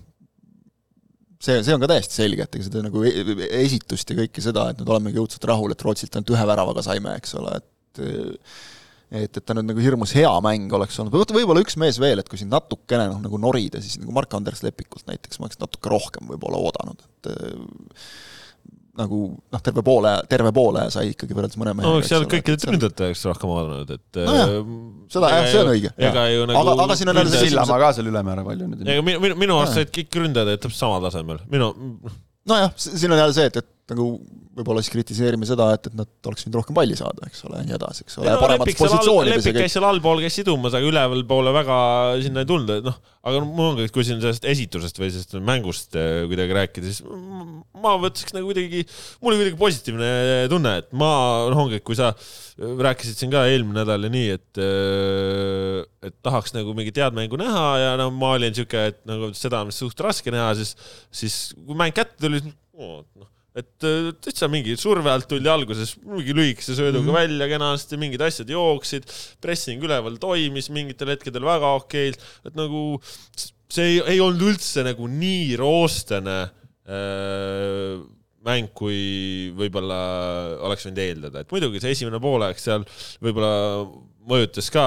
see, see on ka täiesti selge, et ega seda nagu e-, e-, esitust ja kõike seda, et nüüd olemegi õudselt rahul, et Rootsilt ainult ühe väravaga saime, eks ole, et et, et ta nüüd nagu hirmus hea mäng oleks olnud, võib-olla üks mees veel, et kui siin natukene noh, nagu norida, siis nagu Mark-Andres Lepikult näiteks ma oleks natuke rohkem võib-olla oodanud, et nagu noh, terve poole, terve poole sai ikkagi võrreldes mõne mehega. no eks seal kõikide ründajate jaoks rohkem vaadanud, et nojah, seda jah, see on õige. nagu aga, aga siin on jälle see Sillamaa ka seal ülemäära palju nüüd. ega minu, minu, minu arust said kõik ründajad täpselt samal tasemel, minu nojah, siin on jälle see, et, et nagu võib-olla siis kritiseerime seda, et, et nad oleks võinud rohkem palli saada, eks ole, ja nii edasi, eks ole, paremates positsioonides. Lepik käis seal allpool, käis sidumas, aga ülevalpoole väga sinna ei tulnud, et noh, aga mul ongi, kui siin sellest esitusest või sellest mängust äh, kuidagi rääkida, siis ma võtaks nagu kuidagi, mul oli kuidagi positiivne tunne, et ma, noh, ongi, kui sa rääkisid siin ka eelmine nädal ja nii, et äh, et tahaks nagu mingit head mängu näha ja no ma olin siuke, et nagu seda on suht raske näha, siis, siis kui mäng kätte tuli, noh et äh, täitsa mingi surve alt tuldi alguses mingi lühikese sööduga mm -hmm. välja kenasti, mingid asjad jooksid, pressing üleval toimis mingitel hetkedel väga okeilt, et nagu see ei, ei olnud üldse nagu nii roostene äh, mäng, kui võib-olla oleks võinud eeldada, et muidugi see esimene poolaeg seal võib-olla mõjutas ka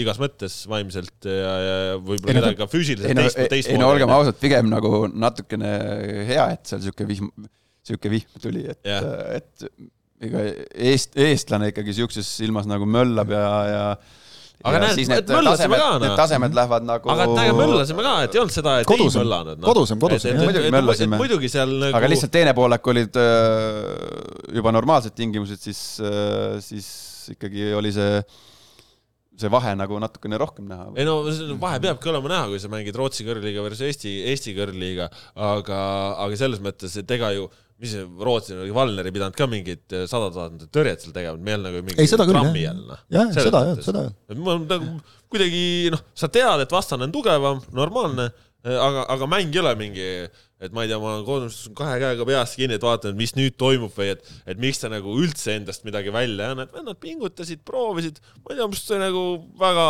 igas mõttes vaimselt ja, ja võib-olla kedagi ka füüsiliselt teist, teistmoodi. ei no olgem ausad, pigem nagu natukene hea, et seal niisugune vihm sihuke vihm tuli, et yeah., et ega eest, eestlane ikkagi sihukeses ilmas nagu möllab ja, ja aga näed, et möllasime ka, noh. Tasemed lähevad nagu aga et näe, möllasime ka, et ei olnud seda, et kodusem, ei möllanud no.. kodusem, kodusem, muidugi möllasime. muidugi seal nagu aga lihtsalt teine poolek olid juba normaalsed tingimused, siis, siis ikkagi oli see see vahe nagu natukene rohkem näha. ei no vahe peabki olema näha, kui sa mängid Rootsi kõrgliiga versus Eesti, Eesti kõrgliiga, aga, aga selles mõttes, et ega ju mis see rootslane oli, Valner ei pidanud ka mingit eh, sada tuhat tõrjet seal tegema, me ei olnud nagu mingi Ei, trammi all, noh. jah, seda jah, seda jah. on nagu kuidagi noh, sa tead, et vastane on tugevam, normaalne, aga, aga mäng ei ole mingi, et ma ei tea, ma kodus kahe käega peast kinni, et vaatan, et mis nüüd toimub või et, et miks ta nagu üldse endast midagi välja ei anna, et vennad pingutasid, proovisid, ma ei tea, mis see nagu väga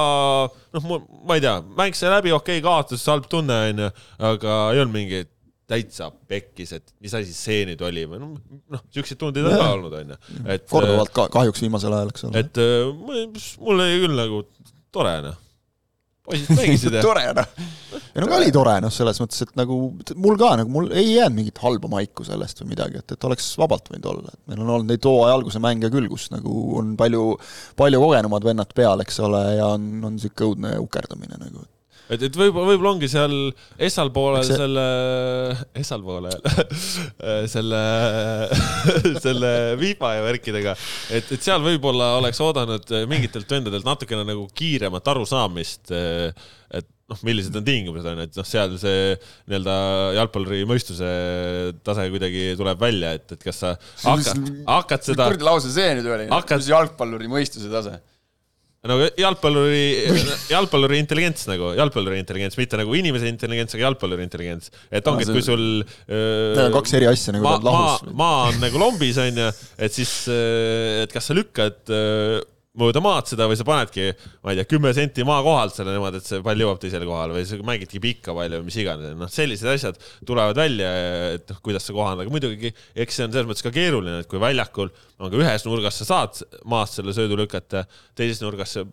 noh, ma ei tea, mäng sai läbi, okei okay,, kaotas, halb tunne onju, aga ei olnud mingi täitsa pekkis, et mis asi see nüüd oli või noh, noh, siukseid tundeid on ka olnud onju, et korduvalt ka, kahjuks viimasel ajal, eks ole. et äh, mul oli küll nagu tore noh, poisid mängisid ja [laughs] tore noh. ei no aga oli tore noh, selles mõttes, et nagu mul ka nagu mul ei jäänud mingit halba maiku sellest või midagi, et, et oleks vabalt võinud olla, et meil on olnud neid hooaja alguse mänge küll, kus nagu on palju, palju kogenumad vennad peal, eks ole, ja on, on niisugune õudne ukerdamine nagu. et, et võib-olla, võib-olla ongi seal esal poolel Eks see- selle, esal poolel [laughs] selle, [laughs] selle viiba ja värkidega, et, et seal võib-olla oleks oodanud mingitelt vendadelt natukene nagu kiiremat arusaamist, et noh, millised on tingimused on ju, et noh, seal see nii-öelda jalgpalluri mõistuse tase kuidagi tuleb välja, et, et kas sa hakkad, hakkad seda kuradi lause see nüüd oli. Mis jalgpalluri mõistuse tase. Nagu jalgpalluri, jalgpalluri intelligents nagu, jalgpalluri intelligents, mitte nagu inimese intelligents, aga jalgpalluri intelligents. et ongi, et kui sul Need on kaks eri asja nagu maa lahus., maa on nagu lombis onju, et siis, et kas sa lükkad öö, mööda maad seda või sa panedki, ma ei tea, kümme senti maa kohalt selle niimoodi, et see pall jõuab teisele kohale või sa mängidki pikka palju või mis iganes, noh, sellised asjad tulevad välja, et noh, kuidas sa kohandad, aga muidugi eks see on selles mõttes ka keeruline, et kui väljakul on ka ühes nurgas sa saad maast selle söödu lükata, teises nurgas see,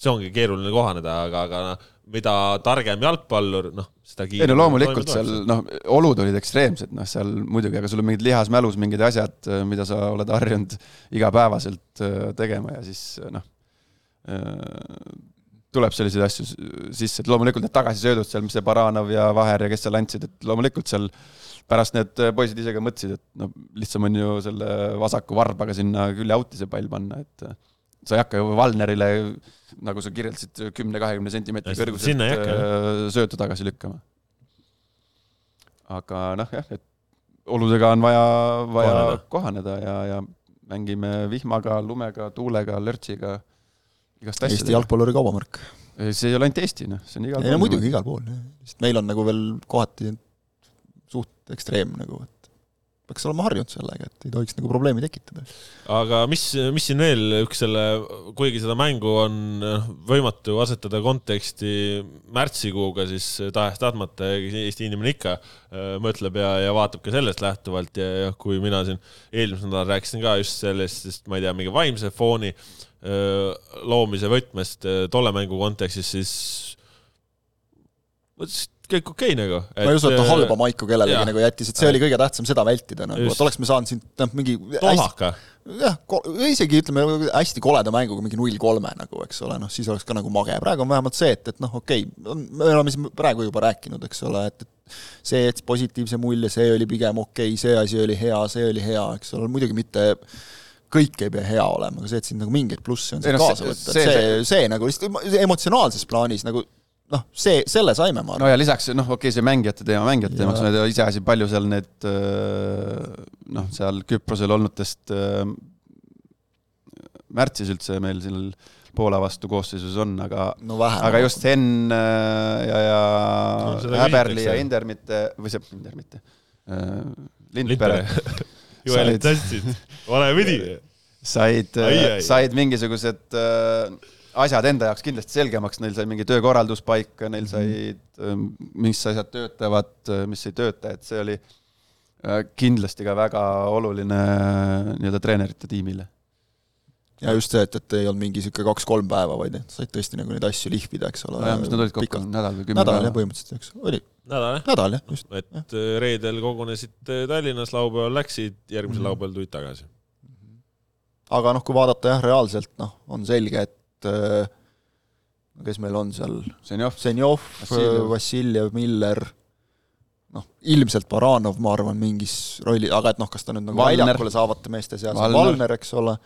see ongi keeruline kohaneda, aga, aga noh, mida targem jalgpallur, noh, seda ei kiiremini no loomulikult seal noh, olud olid ekstreemsed, noh seal muidugi, aga sul on mingid lihasmälus mingid asjad, mida sa oled harjunud igapäevaselt äh, tegema ja siis noh, tuleb selliseid asju sisse, et loomulikult need tagasisöödud seal, mis see Baranov ja Vaher ja kes seal andsid, et loomulikult seal pärast need poisid ise ka mõtlesid, et no lihtsam on ju selle vasaku varbaga sinna külje out'i see pall panna, et äh, sa ei hakka ju Valnerile, nagu sa kirjeldasid, kümne-kahekümne sentimeetri kõrguselt äh, söötu tagasi lükkama. aga noh, jah, et oludega on vaja, vaja Kohaneda. kohaneda ja, ja mängime vihmaga, lumega, tuulega, lörtsiga, igast Eesti asjadega. jalgpalluri kaubamärk. see ei ole ainult Eesti, noh, see on igal ei no muidugi, igal pool, lihtsalt meil on nagu veel kohati suht ekstreem nagu, et peaks olema harjunud sellega, et ei tohiks nagu probleemi tekitada. aga mis, mis siin veel üks selle, kuigi seda mängu on noh, võimatu asetada konteksti märtsikuuga, siis tahes-tahtmata Eesti inimene ikka äh, mõtleb ja, ja vaatab ka sellest lähtuvalt ja, ja kui mina siin eelmisel nädalal rääkisin ka just sellest, sest ma ei tea, mingi vaimse fooni öö, loomise võtmest öö, tolle mängu kontekstis, siis kõik okei okay, nagu. ma ei usu, et ta halba maiku kellelegi jaa. nagu jättis, et see oli kõige tähtsam, seda vältida nagu, et oleks me saanud siin noh, mingi hästi, tohaka. jah, isegi ütleme hästi koleda mänguga mingi null kolme nagu, eks ole, noh siis oleks ka nagu mage, praegu on vähemalt see, et, et noh, okei okay,, me oleme siin praegu juba rääkinud, eks ole, et, et see jättis positiivse mulje, see oli pigem okei okay,, see asi oli hea, see oli hea, eks ole, muidugi mitte kõik ei pea hea olema, aga see, et siin nagu mingeid plusse on Ei noh, kaasa see- võtta, see- et see, see, see nagu lihtsalt emotsionaalses plaanis nagu noh, see, selle saime, ma arvan no ja lisaks noh, okei okay,, see mängijate teema, mängijate Ja- teemaks, ma ei tea iseasi, palju seal need öö, noh, seal Küprosel olnutest öö, märtsis üldse meil seal Poola vastu koosseisus on, aga no vähe. aga just Henn äh, ja, ja No Häberli ja. Indermitte või see, Indermitte, Lindpere Lindpere. [laughs] Joelid tassid, vale pidi. said Ai, ai., said mingisugused äh, asjad enda jaoks kindlasti selgemaks, neil sai mingi töökorraldus paika, neil said, mis asjad töötavad, mis ei tööta, et see oli äh, kindlasti ka väga oluline äh, nii-öelda treenerite tiimile. ja just see, et, et ei olnud mingi niisugune kaks-kolm päeva, vaid et said tõesti nagu neid asju lihvida, eks ole. nojah, mis nad olid kokku, nädal või kümme nädal jah, päeva? põhimõtteliselt, eks, oli nädal jah? nädal jah, just. et äh, reedel kogunesid äh, Tallinnas, laupäeval läksid, järgmisel Mhm. laupäeval tulid tagasi. aga noh, kui vaadata jah, reaalselt noh, on selge, et äh, kes meil on seal, Zenjov, Vassiljev. Miller, noh, ilmselt Baranov, ma arvan, mingis rolli, aga et noh, kas ta nüüd nagu Valner. väljakule saavate meeste seas on Valner. Eks ole,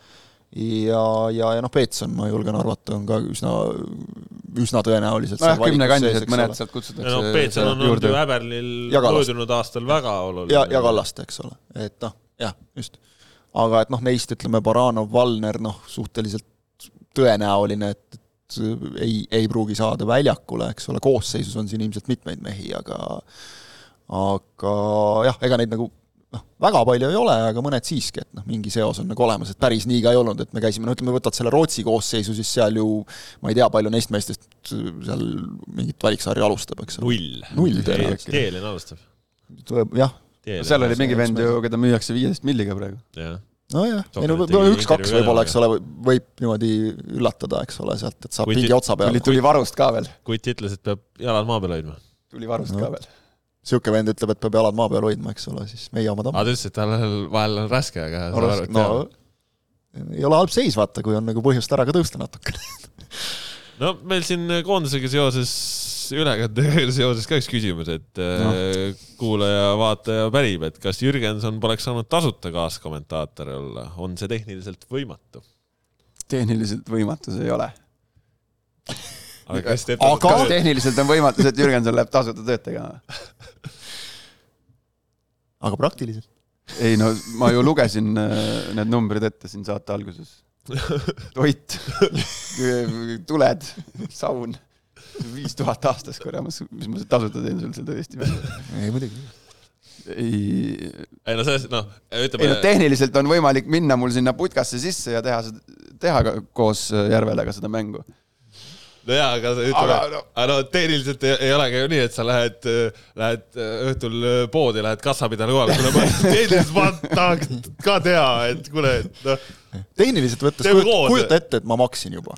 ja, ja, ja noh, Peetson, ma julgen arvata, on ka üsna üsna tõenäoliselt nojah, kümne kandis, et mõned sealt kutsutakse no Peetson on olnud ju. Kallast. möödunud aastal väga oluline. ja, ja Kallaste, eks ole, et noh, jah, just. aga et noh, neist ütleme, Baranov, Valner, noh, suhteliselt tõenäoline, et, et ei, ei pruugi saada väljakule, eks ole, koosseisus on siin ilmselt mitmeid mehi, aga aga jah, ega neid nagu noh, väga palju ei ole, aga mõned siiski, et noh, mingi seos on nagu olemas, et päris nii ka ei olnud, et me käisime, no ütleme, võtad selle Rootsi koosseisu, siis seal ju ma ei tea, palju neist meestest seal mingit valiksarja alustab, eks ole. null. Null tõenäoliselt. Keelin alustab. jah, seal oli mingi vend ju, keda müüakse viieteist milliga praegu. jah, nojah, ei no üks-kaks võib-olla, eks ole, võib niimoodi üllatada, eks ole, sealt, et saab pingi otsa peale tuli, varust ka veel, kutt ütles, et peab jalad maa peal hoidma. tuli varust No. ka veel. niisugune vend ütleb, et peab jalad maa peal hoidma, eks ole, siis meie omad aa, on. ta ütles, et tal vahel on raske, aga saab aru, et no ei ole halb seis, vaata, kui on nagu põhjust ära ka tõusta natukene. no meil siin koondisega seoses, ülekandega [laughs] seoses ka üks küsimus, et no. kuulaja-vaataja pärib, et kas Jürgenson poleks saanud tasuta kaaskommentaator olla, on see tehniliselt võimatu? tehniliselt võimatu see ei ole. aga kas teeb Aga- kas tehniliselt on võimatu see, et Jürgenson läheb tasuta tööd tegema? [laughs] aga praktiliselt? ei no ma ju lugesin äh, need numbrid ette siin saate alguses. [laughs] toit, tuled, saun, viis tuhat aastas, kuramus, mis ma tasuta teen sul seda Eesti mängu. ei muidugi. ei, ei no selles, noh, ei ütleme no tehniliselt on võimalik minna mul sinna putkasse sisse ja teha seda, teha ka koos Järvelega seda mängu. no jaa, aga ütleme, Aga no- aga no tehniliselt ei, ei olegi ju nii, et sa lähed, lähed õhtul poodi, lähed kassapidajale kohale, kuule ma [laughs] tehniliselt ma tahaks ka teha, et kuule, noh, tehniliselt võttes Teeme kujuta, ette, et ma maksin juba.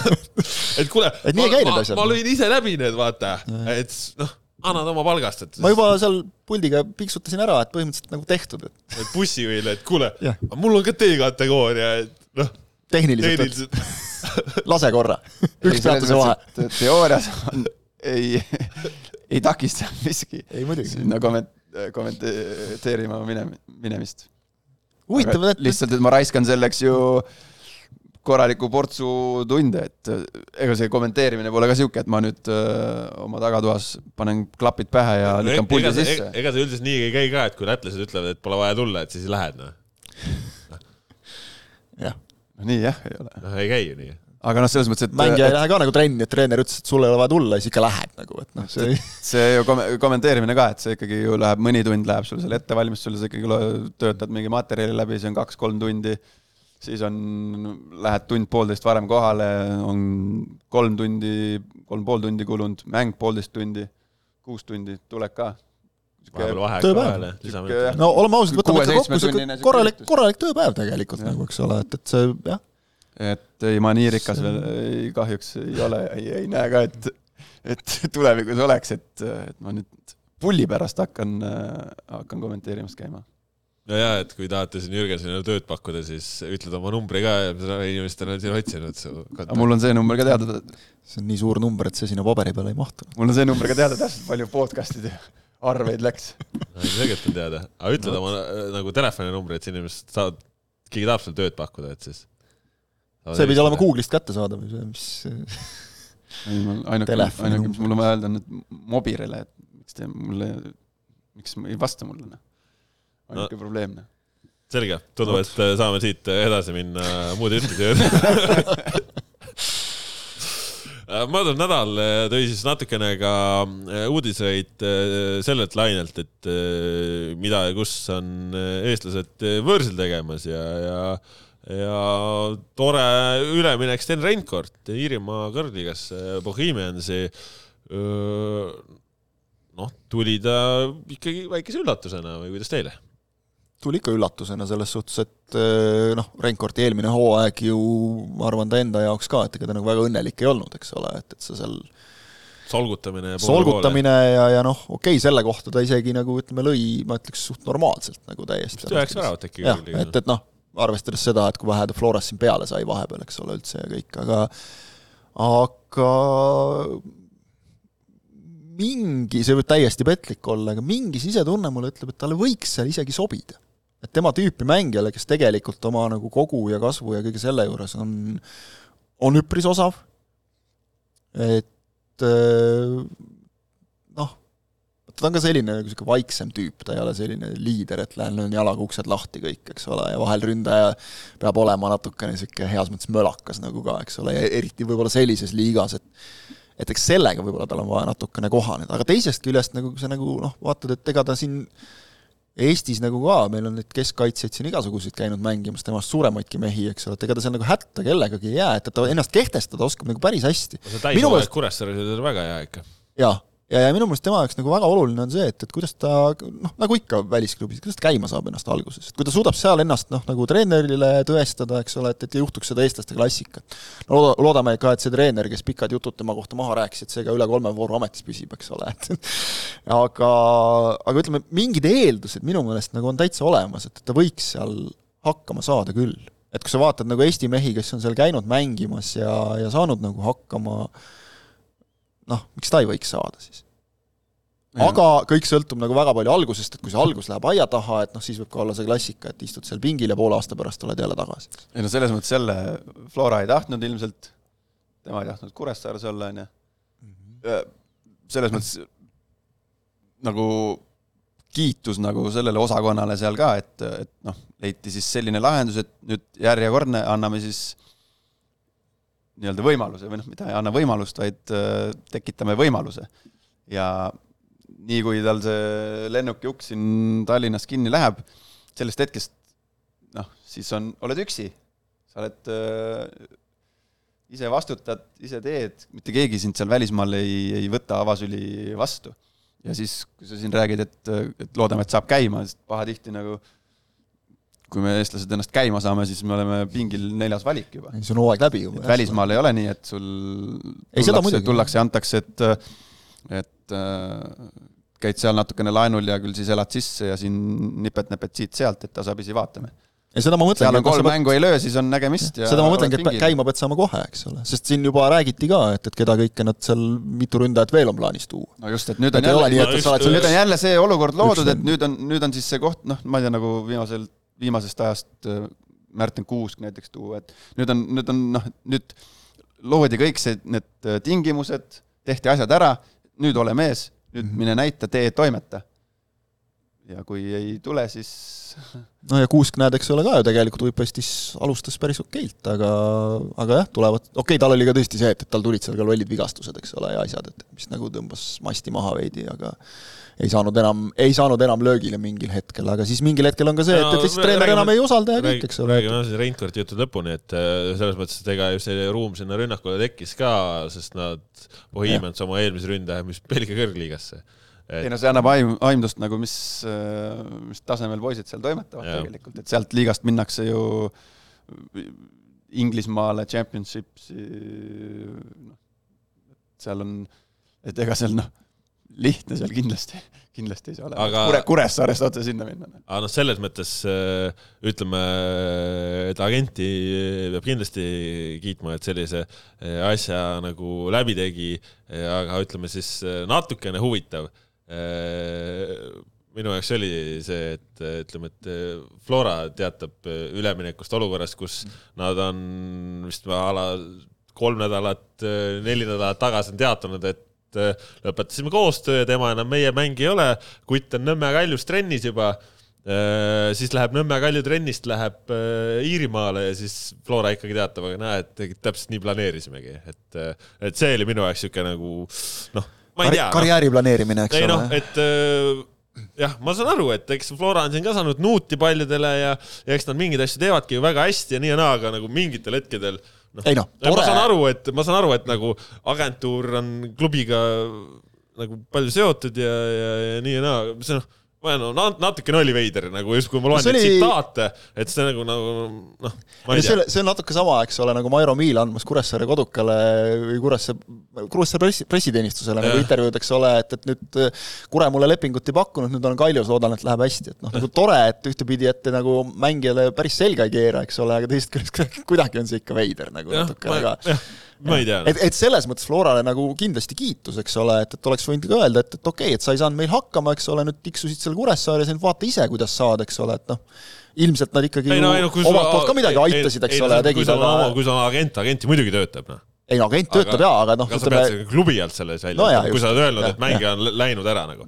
[laughs] et kuule, Et nii ei ma, käi need ma, asjad. ma lõin ise läbi need, vaata, et noh, annad oma palgast, et ma juba seal puldiga piiksutasin ära, et põhimõtteliselt nagu tehtud, et et bussijuhile, et kuule mul on ka D-kategooria, et noh, tehniliselt, tehniliselt lase korra, üks peatuse vahe. teoorias on, ei, ei takista miski ei muidugi. sinna komment-, kommenteerima mine-, minemist. huvitav, et lihtsalt, et ma raiskan selleks ju korraliku portsu tunde, et äh, ega see kommenteerimine pole ka sihuke, et ma nüüd öö, oma tagatoas panen klapid pähe ja lükkan puldi ega see, sisse. ega see üldiselt nii ei käi ka, et kui lätlased ütlevad, et pole vaja tulla, et siis lähed, noh. jah, nii jah, ei ole. noh, ei käi ju nii. Aga noh, selles mõttes, et mängija ei lähe ka nagu trenni, et treener ütles, et sul ei ole vaja tulla, siis ikka lähed nagu, et noh, see see ju kom-, kommenteerimine ka, et see ikkagi ju läheb, mõni tund läheb sul seal ettevalmistusel, sa ikkagi töötad mingi materjali läbi, see on kaks-kolm tundi, siis on, lähed tund-poolteist varem kohale, on kolm tundi, kolm pool tundi kulunud, mäng poolteist tundi, kuus tundi, tuled ka. Tööpäev. no oleme ausad, võtame ikka kokku sihuke korralik, korralik tööpäev tegelikult Jah. nagu, eks ole, et, et see jah, et ei, ma nii rikas veel ei, kahjuks ei ole, ei, ei näe ka, et, et tulevikus oleks, et, et ma nüüd pulli pärast hakkan, hakkan kommenteerimas käima. no jaa, et kui tahate siin Jürgensonile tööd pakkuda, siis ütled oma numbri ka ja seda inimestel on siin otsinud su aga mul on see number ka teada, see on nii suur number, et see sinna paberi peale ei mahtu. mul on see number ka teada täpselt, palju podcast'ide arveid läks. No, tegelikult on teada, aga ütled oma äh, nagu telefoninumbri, et inimesed saavad, keegi tahab sulle tööd pakkuda, et siis. See pidi olema Google'ist kättesaadav, see, mis [laughs] ainuke, Telefoni ainuke, mis mul on vaja öelda, on nüüd Mobirile, et miks te mulle, miks ei vasta mulle, noh. ainuke no. probleem, noh. selge, tundub, et äh, saame siit edasi minna muude juttude juurde. [laughs] möödunud nädal äh, tõi siis natukene ka äh, uudiseid äh, sellelt lainelt, et äh, mida ja kus on äh, eestlased äh, võõrsil tegemas ja, ja, ja tore üleminek Sten Reinkord Iirimaa kõrgligasse Bohemiansi. noh, tuli ta ikkagi väikese üllatusena või kuidas teile? tuli ikka üllatusena selles suhtes, et noh, Renkorti eelmine hooaeg ju ma arvan ta enda jaoks ka, et ega ta nagu väga õnnelik ei olnud, eks ole, et, et sa seal solgutamine. solgutamine ja, ja noh, okei okay,, selle kohta ta isegi nagu ütleme, lõi, ma ütleks suht normaalselt nagu täiesti. üheksa väravat äkki. jah, et, et noh, arvestades seda, et kui vähe ta Floras siin peale sai vahepeal, eks ole, üldse ja kõik, aga aga mingi, see võib täiesti petlik olla, aga mingi sisetunne mulle ütleb, et talle võiks seal isegi sobida. et tema tüüpi mängijale, kes tegelikult oma nagu kogu ja kasvu ja kõige selle juures on, on üpris osav et noh, ta on ka selline nagu niisugune vaiksem tüüp, ta ei ole selline liider, et lähen löön jalaga uksed lahti kõik, eks ole, ja vahel ründaja peab olema natukene niisugune heas mõttes mölakas nagu ka, eks ole, ja eriti võib-olla sellises liigas, et et eks sellega võib-olla tal on vaja natukene kohaneda, aga teisest küljest nagu sa nagu noh, vaatad, et ega ta siin Eestis nagu ka, meil on neid keskkaitsjaid siin igasuguseid käinud mängimas, temast suuremaidki mehi, eks ole, et ega ta seal nagu hätta kellegagi ei jää, et ta ennast kehtestada oskab nagu päris hästi. see täishooaeg Kuressaares oli väga hea ikka. jah, ja, ja minu meelest tema jaoks nagu väga oluline on see, et, et kuidas ta noh, nagu ikka välisklubis, kuidas ta käima saab ennast alguses, et kui ta suudab seal ennast noh, nagu treenerile tõestada, eks ole, et, et ei juhtuks seda eestlaste klassikat. no looda, loodame ka, et see treener, kes pikad jutud tema kohta maha rääkis, et see ka üle kolme vooru ametis püsib, eks ole, et [laughs] aga, aga ütleme, mingid eeldused minu meelest nagu on täitsa olemas, et ta võiks seal hakkama saada küll. et kui sa vaatad nagu Eesti mehi, kes on seal käinud mängimas ja, ja saanud nagu hakkama äh, noh, miks ta ei võiks saada siis? aga kõik sõltub nagu väga palju algusest, et kui see algus läheb aia taha, et noh, siis võib ka olla see klassika, et istud seal pingil ja poole aasta pärast oled jälle tagasi. ei no selles mõttes jälle, Flora ei tahtnud ilmselt, tema ei tahtnud Kuressaares olla, on ju. Mhm. selles mõttes nagu kiitus nagu sellele osakonnale seal ka, et, et noh, leiti siis selline lahendus, et nüüd järjekordne, anname siis nii-öelda võimaluse või noh, mitte ei anna võimalust, vaid äh, tekitame võimaluse. ja nii kui tal see lennukiuks siin Tallinnas kinni läheb, sellest hetkest noh, siis on, oled üksi. sa oled äh, ise vastutad, ise teed, mitte keegi sind seal välismaal ei, ei võta avasüli vastu. ja siis, kui sa siin räägid, et, et loodame, et saab käima, sest pahatihti nagu äh, kui me eestlased ennast käima saame, siis me oleme pingil neljas valik juba. siis on hooaeg läbi juba. välismaal ei ole nii, et sul ei, tullakse, tullakse ja antakse, et, et äh, käid seal natukene laenul ja küll siis elad sisse ja siin nipet-näpet siit-sealt, et tasapisi vaatame. ja seda ma mõtlengi. seal on kolm mängu ei löö, siis on nägemist ja seda ma mõtlengi, et käima pead saama kohe, eks ole, sest siin juba räägiti ka, et, et keda kõike nad seal, mitu ründajat veel on plaanis tuua. no just, et nüüd on et jälle, et nüüd on jälle see olukord loodud, et nüüd on, nüüd on siis see koht, noh, ma ei tea, nagu viimasel viimasest ajast äh, Märten Kuusk näiteks tuua, et nüüd on, nüüd on noh, nüüd loodi kõik see, need äh, tingimused, tehti asjad ära, nüüd ole mees, nüüd mm -hmm. mine näita, tee, toimeta. ja kui ei tule, siis [laughs] no ja Kuusk näed, eks ole ka ju tegelikult Budapestis alustas päris okeilt, aga, aga jah, tulevad, okei okay,, tal oli ka tõesti see, et, et tal tulid seal ka lollid vigastused, eks ole, ja asjad, et mis nagu tõmbas masti maha veidi, aga ei saanud enam, ei saanud enam löögile mingil hetkel, aga siis mingil hetkel on ka see, et, et lihtsalt treener enam ei usalda ja kõik, eks ole. räägime siis Reinkardi jutud lõpuni, et äh, selles mõttes, et ega ju see ruum sinna rünnakule tekkis ka, sest nad, Bohemians oma eelmise ründaja müüs Belgia [laughs] kõrgliigasse et.... ei no see annab aim, aimdust nagu, mis, äh, mis tasemel poisid seal toimetavad ja. tegelikult, et sealt liigast minnakse ju Inglismaale, Championshipsi, noh, seal on, et ega seal noh lihtne seal kindlasti, kindlasti ei saa olema aga... Kure, Kuressaarest otse sinna minna. aga noh, selles mõttes äh, ütleme, et agenti peab kindlasti kiitma, et sellise äh, asja nagu läbi tegi, aga ütleme siis äh, natukene huvitav minu jaoks oli see, et ütleme, et Flora teatab üleminekust olukorrast, kus nad on vist a la kolm nädalat, neli nädalat tagasi on teatanud, et et äh, lõpetasime koostöö, tema enam meie mäng ei ole, kutt on Nõmme Kaljus trennis juba äh, siis läheb Nõmme Kalju trennist, läheb äh, Iirimaale ja siis Flora ikkagi teatab, aga näed, täpselt nii planeerisimegi, et, et see oli minu jaoks niisugune nagu noh, ma ei tea. karjääri planeerimine, eks ei, ole. noh, et jah, ma saan aru, et eks Flora on siin ka saanud nuuti paljudele ja, ja eks nad mingeid asju teevadki ju väga hästi ja nii ja naa, aga nagu mingitel hetkedel no.. ei noh, tore. ma saan aru, et ma saan aru, et nagu agentuur on klubiga nagu palju seotud ja, ja, ja nii ja naa, see noh no natukene oli veider nagu justkui ma loen no, neid oli... tsitaate, et see nagu, nagu noh, ma ei tea. see, on natuke sama, eks ole, nagu Mairo Miil andmas Kuressaare kodukale või Kuressaare, Kuressaare pressi, pressiteenistusele nagu intervjuud, eks ole, et, et nüüd Kure mulle lepingut ei pakkunud, nüüd olen Kaljus, loodan, et läheb hästi, et noh, nagu tore, et ühtepidi, et te nagu mängijale päris selga ei keera, eks ole, aga teisest küljest [laughs] kuidagi on see ikka veider nagu ja, natuke, aga ma ei tea. et, et selles mõttes Florale nagu kindlasti kiitus, eks ole, et, et oleks võinud ka öelda, et, et okei okay,, et sa ei saanud meil hakkama, eks ole, nüüd tiksusid seal Kuressaares nüüd vaata ise, kuidas saad, eks ole, et noh, ilmselt nad ikkagi ei, no, ei, no, omalt poolt ka midagi aitasid, eks ei, ole, tegid, aga kui sul on agent, agenti muidugi töötab, noh ei no agent töötab jaa, aga noh, aga sa pead selle klubi alt selle siis välja No kui just. sa oled öelnud, et mängija on lä- läinud ära nagu.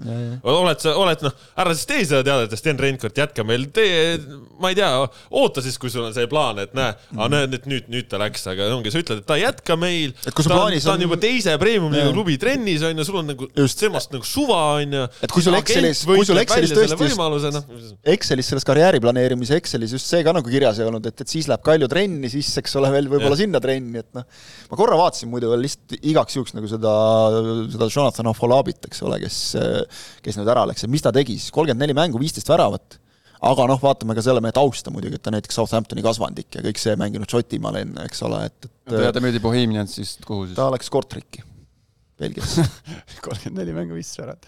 oled sa, oled noh, ära siis tee seda teadet, et Sten Reinkord jätka meil, tee, ma ei tea, oota siis, kui sul on see plaan, et näe, aga näed, et nüüd, nüüd ta läks, aga ongi, sa ütled, et ta ei jätka meil. Ta, plaanis ta on on- juba teise premium-liiga klubi trennis on ju, sul on nagu Just. temast nagu suva on ju. Et kui sul Excelis- kui sul Excelis tõesti just- Excelis selles karjääri planeerimise Excelis just see ka nagu kirjas ei olnud, et, et siis läheb Kalju trenni, siis eks ole veel võib-olla sinna trenni, et noh, ma korra vaatasin muidu veel lihtsalt igaks juhuks nagu seda, seda Jonathan Afolabit, eks ole, kes, kes nüüd ära läks ja mis ta tegi siis, kolmkümmend neli mängu, viisteist väravat, aga noh, vaatame ka selle mehe tausta muidugi, et ta näiteks Southamptoni kasvandik ja kõik see mänginud Šotimaal enne, eks ole, et, ja et ta müüdi Bohemiansist kuhu siis? ta läks Kortriki, Belgiasse [laughs] kolmkümmend neli mängu viis särat.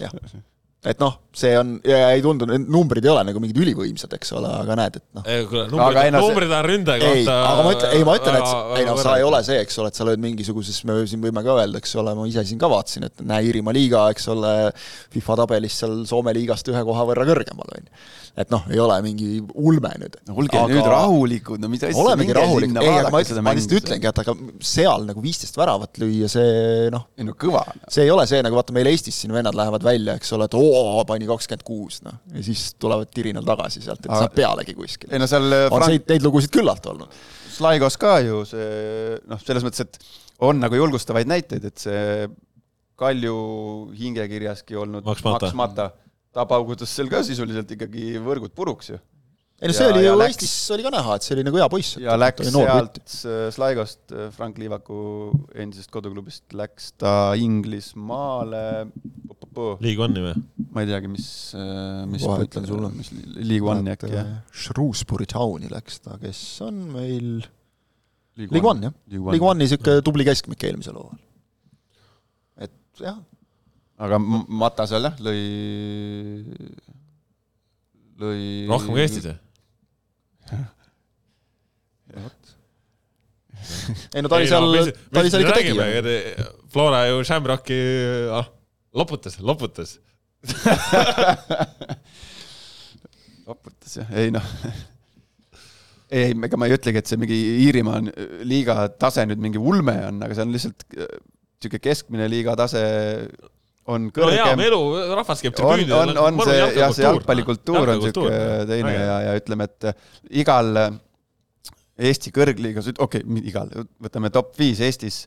jah, [laughs] et noh, see on, ja ei tundu, need numbrid ei ole nagu mingid ülivõimsad, eks ole, aga näed, et noh, numbrid see- numbrid on ründe ei, kohta. aga ma ütlen, ei ma ütlen, et ei noh, sa ei ole see, eks ole, et sa lööd mingisuguses, me siin võime ka öelda, eks ole, ma ise siin ka vaatasin, et näe, Iirimaa liiga, eks ole, FIFA tabelis seal Soome liigast ühe koha võrra kõrgemal, on ju. et noh, ei ole mingi ulme nüüd. no olge aga... nüüd rahulikud, no mis asja. olemegi rahulik, ei, aga ma ütlen, ma lihtsalt ütlengi, et aga seal nagu viisteist väravat lüüa, see noh, ei no kõva. see ei ole see, nagu vaata meil Eestis siin vennad lähevad välja, eks ole, et oo, pani kakskümmend kuus, noh. ja siis tulevad tirinal tagasi sealt, et saab pealegi kuskil. ei no seal on Frank neid, neid lugusid küllalt olnud. Slaigos ka ju see noh, selles mõttes, et on nagu julgustavaid näiteid, et see Kalju hingekirjaski olnud Max Mata. Max Mata, ta paugutas seal ka sisuliselt ikkagi võrgud puruks ju. Ei no see Ja- oli ju läks- Eestis oli ka näha, et see oli nagu hea poiss. ja läks sealt äh, Slaigost, Frank Liivaku endisest koduklubist läks ta Inglismaale, League One'i või? ma ei teagi, mis, mis Kohe ütlen sulle. mis League One'i äkki jah? Shrewsbury Towni läks ta, kes on meil League League One jah, League One'i niisugune tubli keskmik eelmisel hooajal. et jah, aga M- Mata seal jah, lõi, lõi rohkem kui Eestis või? Ei no ta oli seal, ta oli seal ikka tegija. Flora ju Shamrocki, ah, loputas, loputas. [laughs] loputas jah, ei noh. ei, ega ma ei ütlegi, et see mingi Iirimaa on- liiga tase nüüd mingi ulme on, aga see on lihtsalt äh, niisugune keskmine liiga tase on no kõrgem. meelu, rahvas käib on, tribüünidel. on, on see, jah, see jalgpallikultuur on niisugune teine ja, ja ütleme, et igal Eesti kõrgliigas, okei okay,, igal, võtame top viis Eestis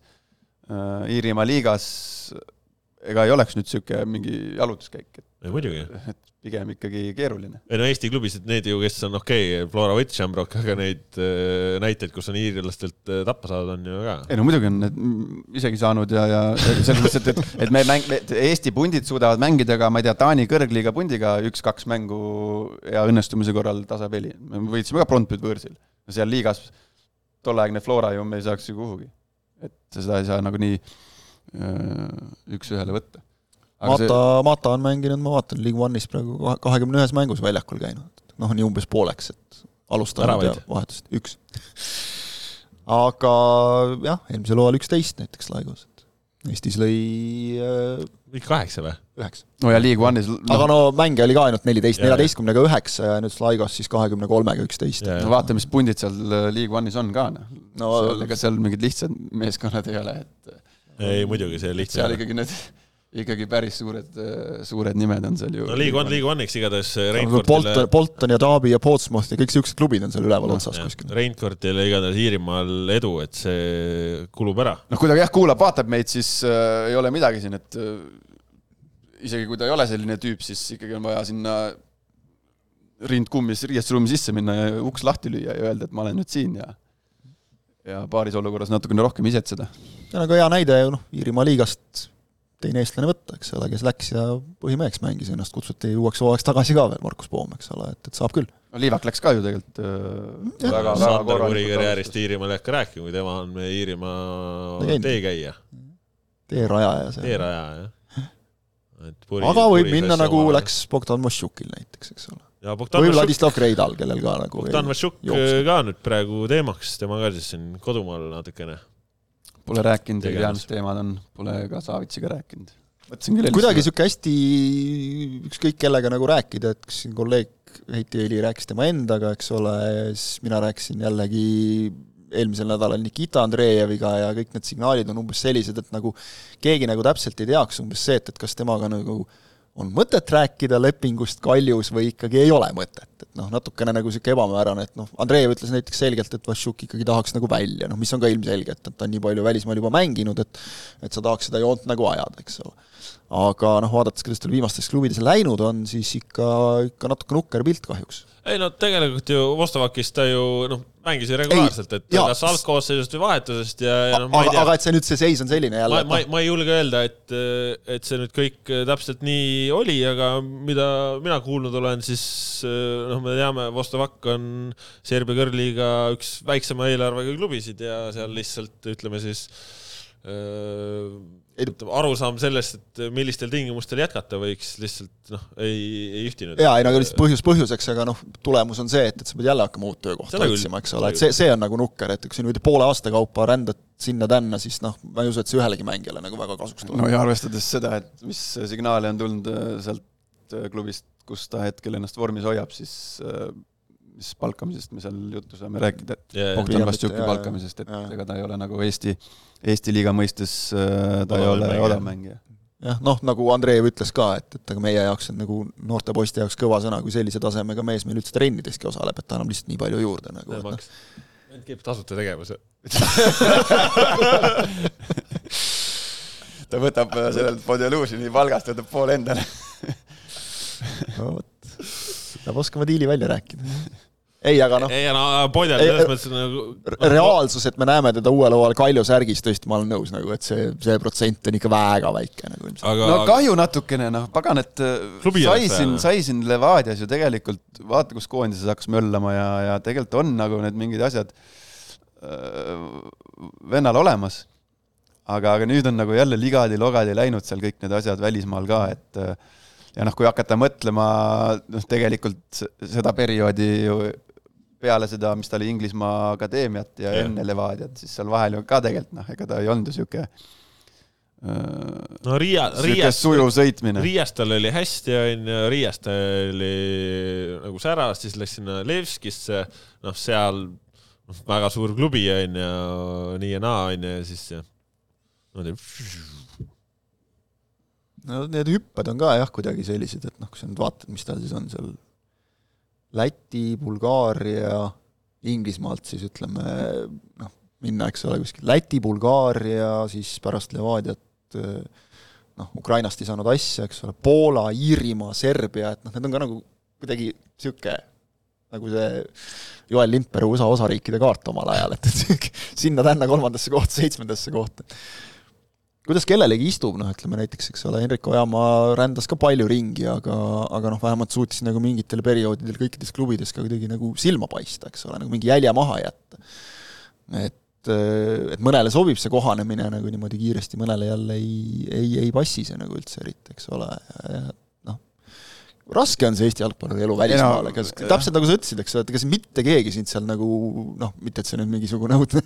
äh, Iirimaa liigas, ega ei oleks nüüd niisugune mingi jalutuskäik, ei muidugi. et pigem ikkagi keeruline. ei no Eesti klubisid, need ju, kes on okei okay,, Flora võttis Shamrock, aga neid äh, näiteid, kus on iirlastelt äh, tappa saadud, on ju ka. ei no muidugi on need isegi saanud ja, ja selles mõttes, et, et, et me mäng-, Eesti pundid suudavad mängida ka, ma ei tea, Taani kõrgliiga pundiga üks-kaks mängu ja õnnestumise korral tasapeli. me võitsime ka Brondbyt võõrsil. seal liigas tolleaegne Flora ju me ei saaks ju kuhugi. et seda ei saa nagunii äh, üks-ühele võtta. Mata, Mata on mänginud, ma vaatan, League One'is praegu kahekümne ühes mängus väljakul käinud. noh, nii umbes pooleks, et alustanud ja vahetust, üks. aga jah, eelmisel hooajal üksteist näiteks Laigos, et Eestis lõi äh, kõik kaheksa või? üheksa. no ja League One'is aga no, no mänge oli ka ainult neliteist, neljateistkümnega üheksa ja nüüd Laigos siis kahekümne kolmega üksteist. No vaata, mis pundid seal League One'is on ka, noh. no ega seal mingid lihtsad meeskonnad ei ole, et ei muidugi, see seal lihtsalt. ikkagi need, ikkagi päris suured, suured nimed on seal ju. no League One, League One'iks igatahes Bolton, Reinfortile, Bolton ja Derby ja Portsmouth ja kõik siuksed klubid on seal üleval otsas kuskil. Reinfortile igatahes Iirimaal edu, et see kulub ära. noh, kui ta jah kuulab, vaatab meid, siis äh, ei ole midagi siin, et äh, isegi kui ta ei ole selline tüüp, siis ikkagi on vaja sinna rind kummis riiestusruumi sisse minna ja uks lahti lüüa ja öelda, et ma olen nüüd siin ja ja paaris olukorras natukene rohkem isetseda. see on aga hea näide ju noh, Iirimaa liigast teine eestlane võtta, eks ole, kes läks ja põhimeheks mängis ennast, kutsuti uueks hooajaks tagasi ka veel, Markus Poom, eks ole, et, et saab küll. no Liivak läks ka ju tegelikult äh, väga, väga Sander Kuri karjäärist Iirimaal ei hakka rääkima, kui tema on meie Iirimaa teekäija, teerajaja see. teerajaja, jah. et Puri, aga võib Puri minna nagu omale. läks Bogdan Mošjukil näiteks, eks ole. ja Bogdan või Vladislav Kreidal, kellel ka nagu Bogdan Vašuk jooksnud. ka nüüd praegu teemaks, tema ka siis siin kodumaal natukene. Pole rääkinud, mis teemad on, pole ka Savitsiga rääkinud. kuidagi niisugune hästi ükskõik kellega nagu rääkida, et kas siin kolleeg Heiti Eili rääkis tema endaga, eks ole, siis mina rääkisin jällegi eelmisel nädalal Nikita Andreejeviga ja kõik need signaalid on umbes sellised, et nagu keegi nagu täpselt ei teaks umbes see, et, et kas temaga nagu on mõtet rääkida lepingust kaljus või ikkagi ei ole mõtet, et noh, natukene nagu niisugune ebamäärane, et noh, Andreev ütles näiteks selgelt, et Vašuk ikkagi tahaks nagu välja, noh mis on ka ilmselge, et, ta on nii palju välismaal juba mänginud, et et sa tahaks seda joont nagu ajada, eks ole aga noh, vaadates, kuidas tal viimastes klubides läinud on, siis ikka, ikka natuke nukker pilt kahjuks. ei no tegelikult ju Vostovakis ta ju noh, mängis ju regulaarselt, et jaa, kas algkoosseisust või vahetusest ja, ja noh, ei tea. aga et see nüüd, see seis on selline jälle. ma, ma, ma ei julge öelda, et, et see nüüd kõik täpselt nii oli, aga mida mina kuulnud olen, siis noh, me teame, Vostovak on Serbia kõrgliiga üks väiksema eelarvega klubisid ja seal lihtsalt ütleme siis ütleme, arusaam sellest, et millistel tingimustel jätkata võiks, lihtsalt noh, ei, ei ühtinud. jaa, ei no aga lihtsalt põhjus põhjuseks, aga noh, tulemus on see, et, et sa pead jälle hakkama uut töökohta otsima, eks ole, et see, see on nagu nukker, et kui sa niimoodi poole aasta kaupa rändad sinna-tänna, siis noh, ma ei usu, et see ühelegi mängijale nagu väga kasuks tuleb. no ja arvestades seda, et mis signaale on tulnud äh, sealt äh, klubist, kus ta hetkel ennast vormis hoiab, siis äh, mis palkamisest me seal juttu saame rääkida, et yeah, Bogdan Vastjuki palkamisest, et ega ta ei ole nagu Eesti, Eesti liiga mõistes äh, ta ei ole odav mängija jah, noh, nagu Andreev ütles ka, et, et aga meie jaoks on nagu noorte poiste jaoks kõva sõna, kui sellise tasemega mees meil üldse trennideski osaleb, et ta annab lihtsalt nii palju juurde nagu. no. käib tasuta tegevuse. [laughs] Ta võtab äh, sellelt Podjalužini palgast, võtab poole endale. [laughs] No vot, peab oskama diili välja rääkida [laughs] ei, aga noh. ei, no Podjal selles mõttes nagu reaalsus, et me näeme teda uuel hooajal Kalju särgis, tõesti, ma olen nõus nagu, et see, see protsent on ikka väga väike nagu ilmselt. Aga... no kahju natukene, noh, pagan, et äh, Klubi sai siin, sai siin Levadias ju tegelikult, vaata, kus koondises hakkas möllama ja, ja tegelikult on nagu need mingid asjad äh, vennal olemas. aga, aga nüüd on nagu jälle ligadi-logadi läinud seal kõik need asjad välismaal ka, et äh, ja noh, kui hakata mõtlema, noh, tegelikult seda perioodi ju peale seda, mis ta oli Inglismaa akadeemiat ja, ja. enne Levadiat, siis seal vahel ju ka tegelikult noh, ega ta ei olnud ju sihuke no Riia, Riias, sujuv sõitmine. Riias tal oli hästi, onju, Riias ta oli nagu säras, siis läks sinna Levskisse, noh, seal noh, väga suur klubi, onju, nii ja naa, onju, ja siis niimoodi no need hüpped on ka jah, kuidagi sellised, et noh, kui sa nüüd vaatad, mis tal siis on seal Läti, Bulgaaria, Inglismaalt siis ütleme noh, minna, eks ole, kuskil Läti, Bulgaaria, siis pärast Levadiat noh, Ukrainast ei saanud asja, eks ole, Poola, Iirimaa, Serbia, et noh, need on ka nagu kuidagi niisugune nagu see Joel Lindberg USA osariikide kaart omal ajal, et, et sinna-tänna kolmandasse kohta, seitsmendasse kohta kuidas kellelegi istub, noh, ütleme näiteks, eks ole, Henrik Ojamaa rändas ka palju ringi, aga, aga noh, vähemalt suutis nagu mingitel perioodidel kõikides klubides ka kuidagi nagu silma paista, eks ole, nagu mingi jälje maha jätta. et, et mõnele sobib see kohanemine nagu niimoodi kiiresti, mõnele jälle ei, ei, ei passi see nagu üldse eriti, eks ole, raske on see Eesti jalgpalluri elu välismaal, ega täpselt nagu sa ütlesid, eks ole, et ega siin mitte keegi sind seal nagu noh, mitte et see nüüd mingisugune õudne,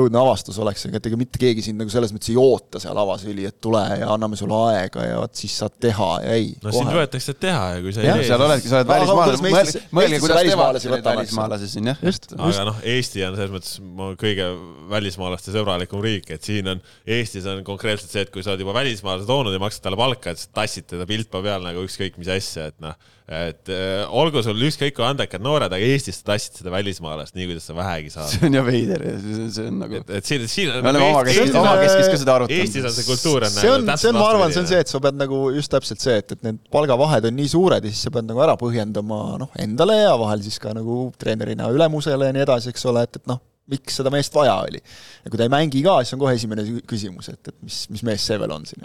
õudne avastus oleks, aga et ega mitte keegi sind nagu selles mõttes ei oota seal avasüli, et tule ja anname sulle aega ja vot siis saad teha ja ei. no kohe. sind võetakse teha ja kui sa ei tee. seal oledki, sa oled välismaalane, mõelge, kuidas nemad olid välismaalasi siin, jah. aga noh, Eesti on selles mõttes kõige välismaalaste sõbralikum riik, et siin on, Eestis on konkreetselt see, et kui sa oled juba välismaalase toonud ja maksad talle palka, et tassid teda piltpa peal nagu ükskõik mis asja, et noh, et äh, olgu sul ükskõik kui andekad noored, aga Eestis sa tassid seda välismaalast nii, kuidas sa vähegi saad. see on ju veider ja see on nagu. et, et siin, siin. me oleme omakeskis, omakeskis ka seda arutanud. Eestis on see kultuur on see on, see on, ma arvan, see on see, et sa pead nagu just täpselt see, et, et need palgavahed on nii suured ja siis sa pead nagu ära põhjendama noh, endale ja vahel siis ka nagu treenerina ülemusele ja nii edasi, eks ole, et, et noh, miks seda meest vaja oli. ja kui ta ei mängi ka, siis on kohe esimene küsimus, et, et mis, mis mees see veel on siin.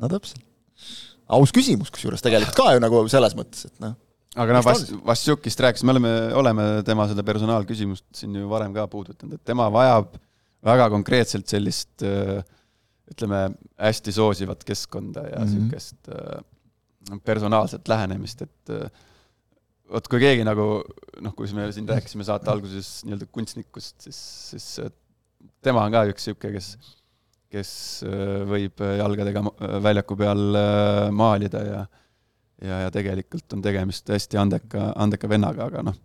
no täpselt aus küsimus, kusjuures tegelikult ka ju nagu selles mõttes, et noh. aga noh, Vas-, Vassjukist rääkisime, me oleme, oleme tema seda personaalküsimust siin ju varem ka puudutanud, et tema vajab väga konkreetselt sellist ütleme, hästi soosivat keskkonda ja niisugust mm -hmm. personaalset lähenemist, et vot kui keegi nagu noh, kui me siin rääkisime saate alguses nii-öelda kunstnikust, siis, siis tema on ka üks niisugune, kes kes äh, võib äh, jalgadega äh, väljaku peal maalida ja ja, ja tegelikult on tegemist hästi andeka, andeka vennaga, aga noh,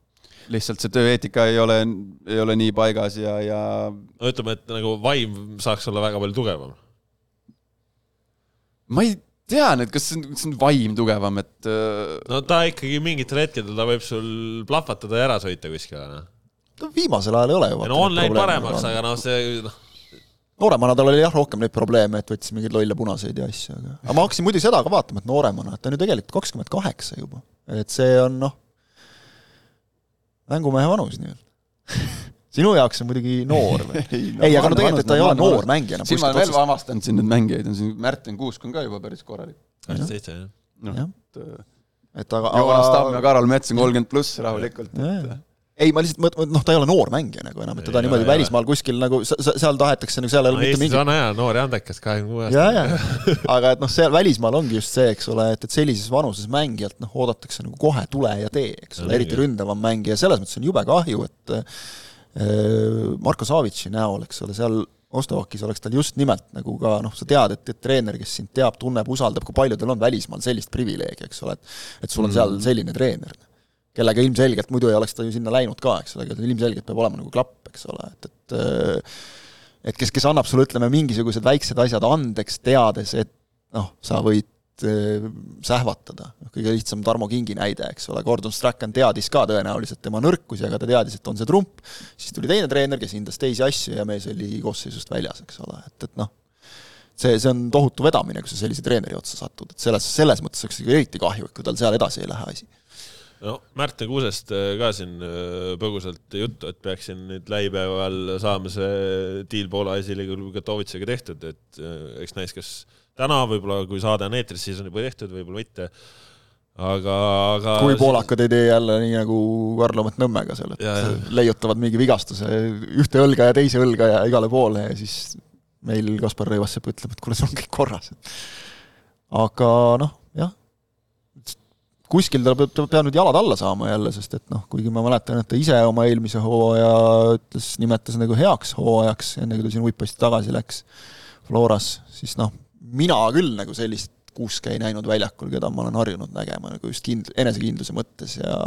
lihtsalt see tööeetika ei ole, ei ole nii paigas ja, ja no ütleme, et nagu vaim saaks olla väga palju tugevam. ma ei tea nüüd, kas see on, kas see on vaim tugevam, et äh, no ta ikkagi mingitel hetkedel ta võib sul plahvatada ja ära sõita kuskile, noh. no viimasel ajal ei ole ju. no on läinud paremaks, aga noh, see noh, nooremana tal oli jah rohkem neid probleeme, et võttis mingeid lolle punaseid ja asju, aga aga ma hakkasin muidu seda ka vaatama, et nooremana, et ta on ju tegelikult kakskümmend kaheksa juba. et see on noh, mängumehe vanus nii-öelda. [laughs] sinu jaoks on muidugi noor või? [laughs] ei, aga no tegelikult, ta ei ole noor mängija enam. siin ma olen veel avastanud siin neid mängijaid, on siin Märten Kuusk on ka juba päris korralik. kaksteist seitse, jah. noh Jah., et äh, et aga, Joonas Tamm ja aga Karol Mets on kolmkümmend pluss rahulikult, et jaa. ei, ma lihtsalt mõtlen, noh, ta ei ole noor mängija nagu enam, et teda Ei niimoodi ei välismaal kuskil nagu, seal tahetakse nagu, seal ei no ole mitte Eestis mingi on hea, noor ja andekas, kahekümne kuue ja, aastane. ja, aga et noh, seal välismaal ongi just see, eks ole, et, et sellises vanuses mängijalt noh, oodatakse nagu kohe tule ja tee, eks ole, No eriti ründavam mängija, selles mõttes on jube kahju, et äh, Marko Savitši näol, eks ole, seal Ostovakis oleks tal just nimelt nagu ka noh, sa tead, et, et treener, kes sind teab, tunneb, usaldab, kui palju tal on välismaal sellist privileegi, eks ole, et et sul on seal selline treener, kellega ilmselgelt muidu ei oleks ta ju sinna läinud ka, eks ole, aga tal ilmselgelt peab olema nagu klapp, eks ole, et, et äh, et kes, kes annab sulle, ütleme, mingisugused väiksed asjad andeks, teades, et noh, sa võid äh, sähvatada. noh, kõige lihtsam Tarmo Kingi näide, eks ole, Gordon Strachan teadis ka tõenäoliselt tema nõrkusi, aga ta teadis, et on see trump, siis tuli teine treener, kes hindas teisi asju ja mees oli koosseisust väljas, eks ole, et, et noh, see, see on tohutu vedamine, kui sa sellise treeneri otsa satud, et selles, selles mõttes oleks ikka eriti kahju, et kui tal seal edasi ei lähe asi. No Märten Kuusest äh, ka siin äh, põgusalt juttu, et peaksin nüüd lähipäeval saama see diil Poola esiliiga Katovitsaga tehtud, et äh, eks näis, kas täna võib-olla, kui saade on eetris, siis on juba tehtud, võib-olla mitte. aga, aga. kui poolakad ei tee jälle nii nagu Karlomet Nõmmega seal, et Ja, ja. leiutavad mingi vigastuse ühte õlga ja teise õlga ja igale poole ja siis meil Kaspar Rõivassepp ütleb, et kuule, sul on kõik korras. aga noh, jah, kuskil ta peab, ta peab nüüd jalad alla saama jälle, sest et noh, kuigi ma mäletan, et ta ise oma eelmise hooaja ütles, nimetas nagu heaks hooajaks, enne kui ta siin uipasti tagasi läks Floras, siis noh, mina küll nagu sellist kuuske ei näinud väljakul, keda ma olen harjunud nägema nagu just kind-, enesekindluse mõttes ja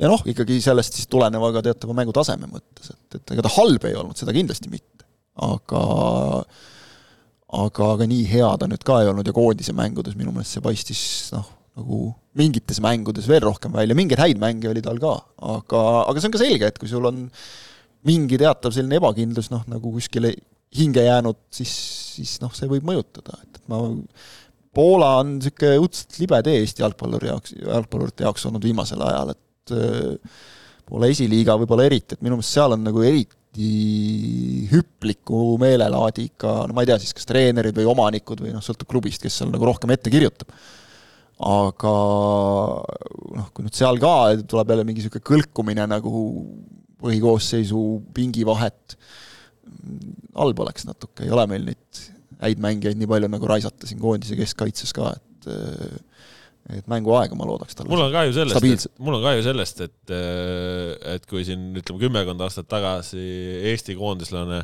ja noh, ikkagi sellest siis tuleneva ka teatava mängutaseme mõttes, et, et ega ta halb ei olnud, seda kindlasti mitte. aga aga, aga nii hea ta nüüd ka ei olnud ja koondise mängudes minu meelest see paistis noh, nagu mingites mängudes veel rohkem välja, mingeid häid mänge oli tal ka, aga, aga see on ka selge, et kui sul on mingi teatav selline ebakindlus noh, nagu kuskile hinge jäänud, siis, siis noh, see võib mõjutada, et, et ma Poola on niisugune õudselt libe tee Eesti jalgpalluri jaoks, jalgpallurite jaoks olnud viimasel ajal, et äh, Poola esiliiga võib-olla eriti, et minu meelest seal on nagu eriti hüpliku meelelaadiga, no ma ei tea siis, kas treenerid või omanikud või noh, sõltub klubist, kes seal nagu rohkem ette kirjutab. Aga noh, kui nüüd seal ka tuleb jälle mingi niisugune kõlkumine nagu põhikoosseisu pingi vahet, halb oleks natuke, ei ole meil neid häid mängijaid nii palju nagu raisata siin koondise keskkaitses ka, et et mänguaega ma loodaks talle. mul on kahju sellest mul on kahju sellest, et, et kui siin ütleme kümmekond aastat tagasi Eesti koondislane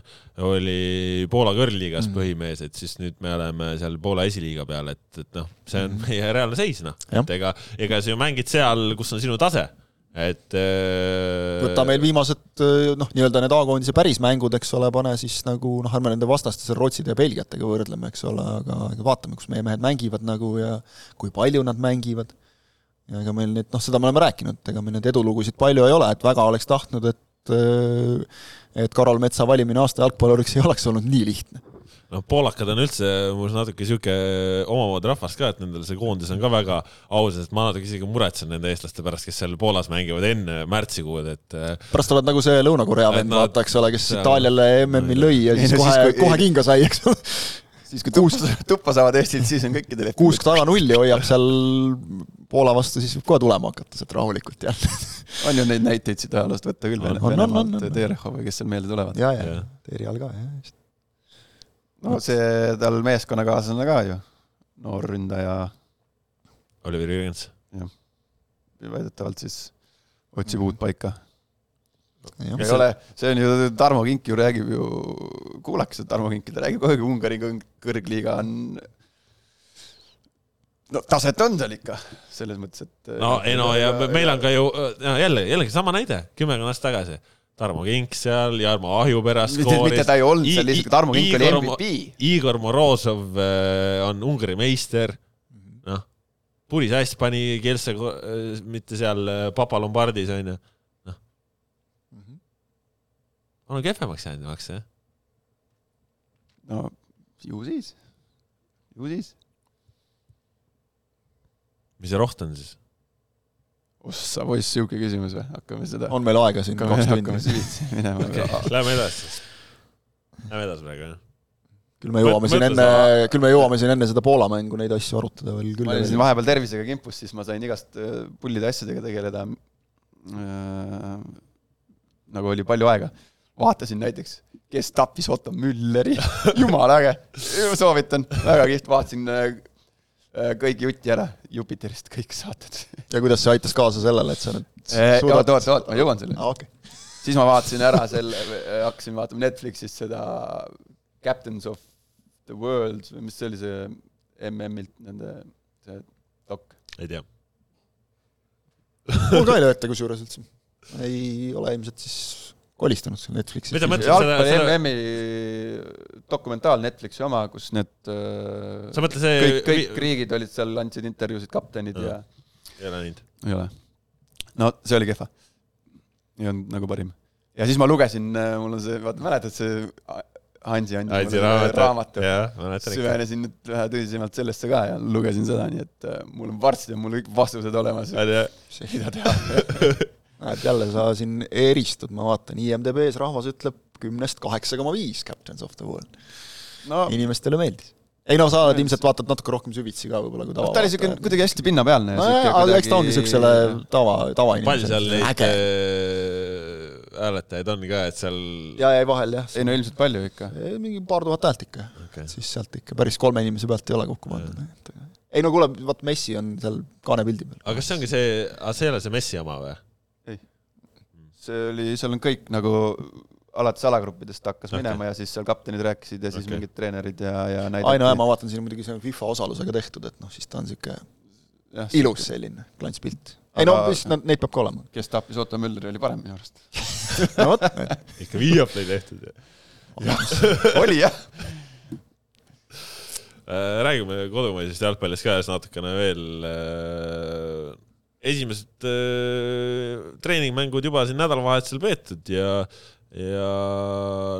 oli Poola kõrgliigas mm. põhimees, et siis nüüd me oleme seal Poola esiliiga peal, et, et noh, see on meie reaalne seis, noh, et ega, ega sa ju mängid seal, kus on sinu tase, et. võta meil viimased noh, nii-öelda need A-koondise päris mängud, eks ole, pane siis nagu noh, ärme nende vastaste seal Rootside ja Belgiatega võrdleme, eks ole, aga aga vaatame, kus meie mehed mängivad nagu ja kui palju nad mängivad. ja ega meil neid, noh, seda me oleme rääkinud, ega meil neid edulugusid palju ei ole, et väga oleks tahtnud, et et Karol Metsa valimine aasta jalgpalluriks ei oleks olnud nii lihtne. noh, poolakad on üldse mul natuke sihuke omamoodi rahvas ka, et nendel see koondis on ka väga aus, et ma natuke isegi muretsen nende eestlaste pärast, kes seal Poolas mängivad enne märtsikuud, et äh, pärast oled nagu see Lõuna-Korea vend, vaata, eks ole, kes Itaaliale MM-il lõi ja siis kohe, kohe kinga sai, eks ole. siis kui tuppa, tuppa saavad Eestilt, siis on kõikidel kuusk taga nulli hoiab seal Poola vastu, siis võib kohe tulema hakata sealt rahulikult jälle. on ju neid näiteid siit ajaloost võtta küll, On, on, on, on, on. Terehov või kes seal meelde tulevad. ja, ja Jah., Terial ka, jah, just. No see tal meeskonnakaaslane ka ju, noor ründaja, Oliver Jürgens. väidetavalt siis otsib uut paika. jah, ei ole, see on ju, Tarmo Kink ju räägib ju, kuulake seda Tarmo Kinki, ta räägib kogu aeg Ungari kõrgliiga on. No taset on seal ikka, selles mõttes, et no ei no ja meil on ka ju no, jälle, jällegi sama näide, kümmekond aastat tagasi. Tarmo Kink seal, Jarmo Ahjupera skooris. mitte ta ei olnud seal, lihtsalt Tarmo Kink oli MVP. Igor Morozov äh, on Ungari meister, noh. Puris Äss pani Kielce, äh, mitte seal äh, Papa Lombardis onju, noh. on kehvemaks jäänud maks, jah? no ju siis, ju siis mis see roht on siis? Ossa poiss, sihuke küsimus või, hakkame seda. on meil aega siin kaks tundi? hakkame süvitsi minema okay.. Lähme edasi siis. Lähme edasi praegu, jah. küll me jõuame siin enne, küll me jõuame siin enne seda Poola mängu neid asju arutada veel küll. ma olin siin vahepeal tervisega kimpus, siis ma sain igast äh, pullide asjadega tegeleda äh,. nagu oli palju aega. vaatasin näiteks, kes tappis Otto Mülleri [laughs] jumala äge, soovitan, väga kihvt, vaatasin Äh, kõik jutti ära Jupiterist, kõik saated. ja kuidas see aitas kaasa sellele, et sa nüüd äh, suudad... oot, oot, oot, ma jõuan selleni ah,. Okay. siis ma vaatasin ära selle, hakkasin vaatama Netflixist seda Captains of the World või mis see oli, see MM-ilt nende, see dok. ei tea. mul ka ei lööta kusjuures üldse. ei ole ilmselt siis kolistanud seal Netflixis. jalgpalli MM-i dokumentaal Netflixi oma, kus need äh, sa mõtled see kõik, kõik riigid olid seal, andsid intervjuusid, kaptenid ja, ja... ei ole näinud? ei ole. no see oli kehva. ei olnud nagu parim. ja siis ma lugesin, äh, mul on see, vaata mäletad see Hansi mulle raamatu, süvenesin nüüd vähe tõsisemalt sellesse ka ja lugesin seda, nii et äh, mul on varsti on mul kõik vastused olemas. mida teha [laughs] näed, jälle sa siin eristud, ma vaatan, IMDB-s rahvas ütleb kümnest kaheksa koma viis Captains of the World no.. inimestele meeldis. ei no sa oled ilmselt vaatad natuke rohkem süvitsi ka võib-olla kui tava. ta oli niisugune kuidagi hästi pinnapealne. no aga eks ta ongi niisugusele tava, tavainimesele. palju seal neid äh, hääletajaid on ka, et seal jaa, jäi vahel jah. ei no ilmselt palju ikka. mingi paar tuhat häält ikka okay.. siis sealt ikka päris kolme inimese pealt ei ole kokku pandud. ei no kuule, vaat Messi on seal kaanepildi peal. aga kas see ongi see, see ei ole see Messi oma või? See oli, seal on kõik nagu alates alagruppidest hakkas okay. minema ja siis seal kaptenid rääkisid ja siis okay. mingid treenerid ja, ja näidati. ai no jaa, ma vaatan siin muidugi see on FIFA osalusega tehtud, et noh, siis ta on niisugune ilus selline klantspilt. ei no mis, neid peab ka olema. kes tappis Otto Mülleri, oli parem minu arust [laughs] no vot. ikka Viaplay tehtud ju. [laughs] oli jah äh, räägime kodumaisest jalgpallist ka siis natukene veel äh, esimesed äh, treeningmängud juba siin nädalavahetusel peetud ja, ja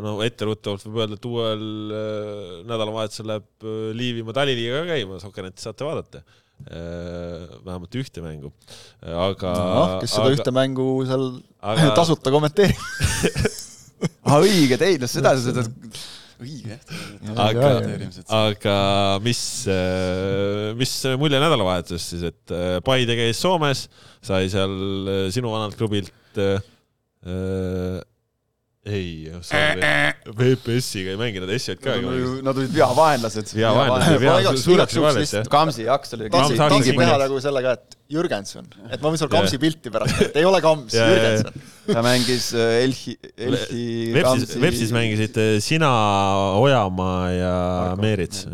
no etteruttavalt võib öelda, et uuel äh, nädalavahetusel läheb äh, Liivimaa taliliiga ka käima, Sokenetti saate vaadata äh,. vähemalt ühte mängu, aga noh, kes seda aga, ühte mängu seal aga... [laughs] tasuta kommenteerib [laughs] ah õige, ei no seda, seda [laughs] õige jah. aga, aga mis, äh, mis mulje nädalavahetusest siis, et äh, Paide käis Soomes, sai seal äh, sinu vanalt klubilt äh, ei, VPS-iga ei mänginud SJK-ga. Nad olid veavaenlased. Kamsi jaks oli. Kamsi teha nagu sellega, et Jürgenson, et ma võin sulle Kamsi pilti pärast, et ei ole Kams, Jürgenson. Ta mängis äh, Elhi, Elhi. Vepsis, Vepsis mängisid äh, sina, Ojamaa ja Meerits.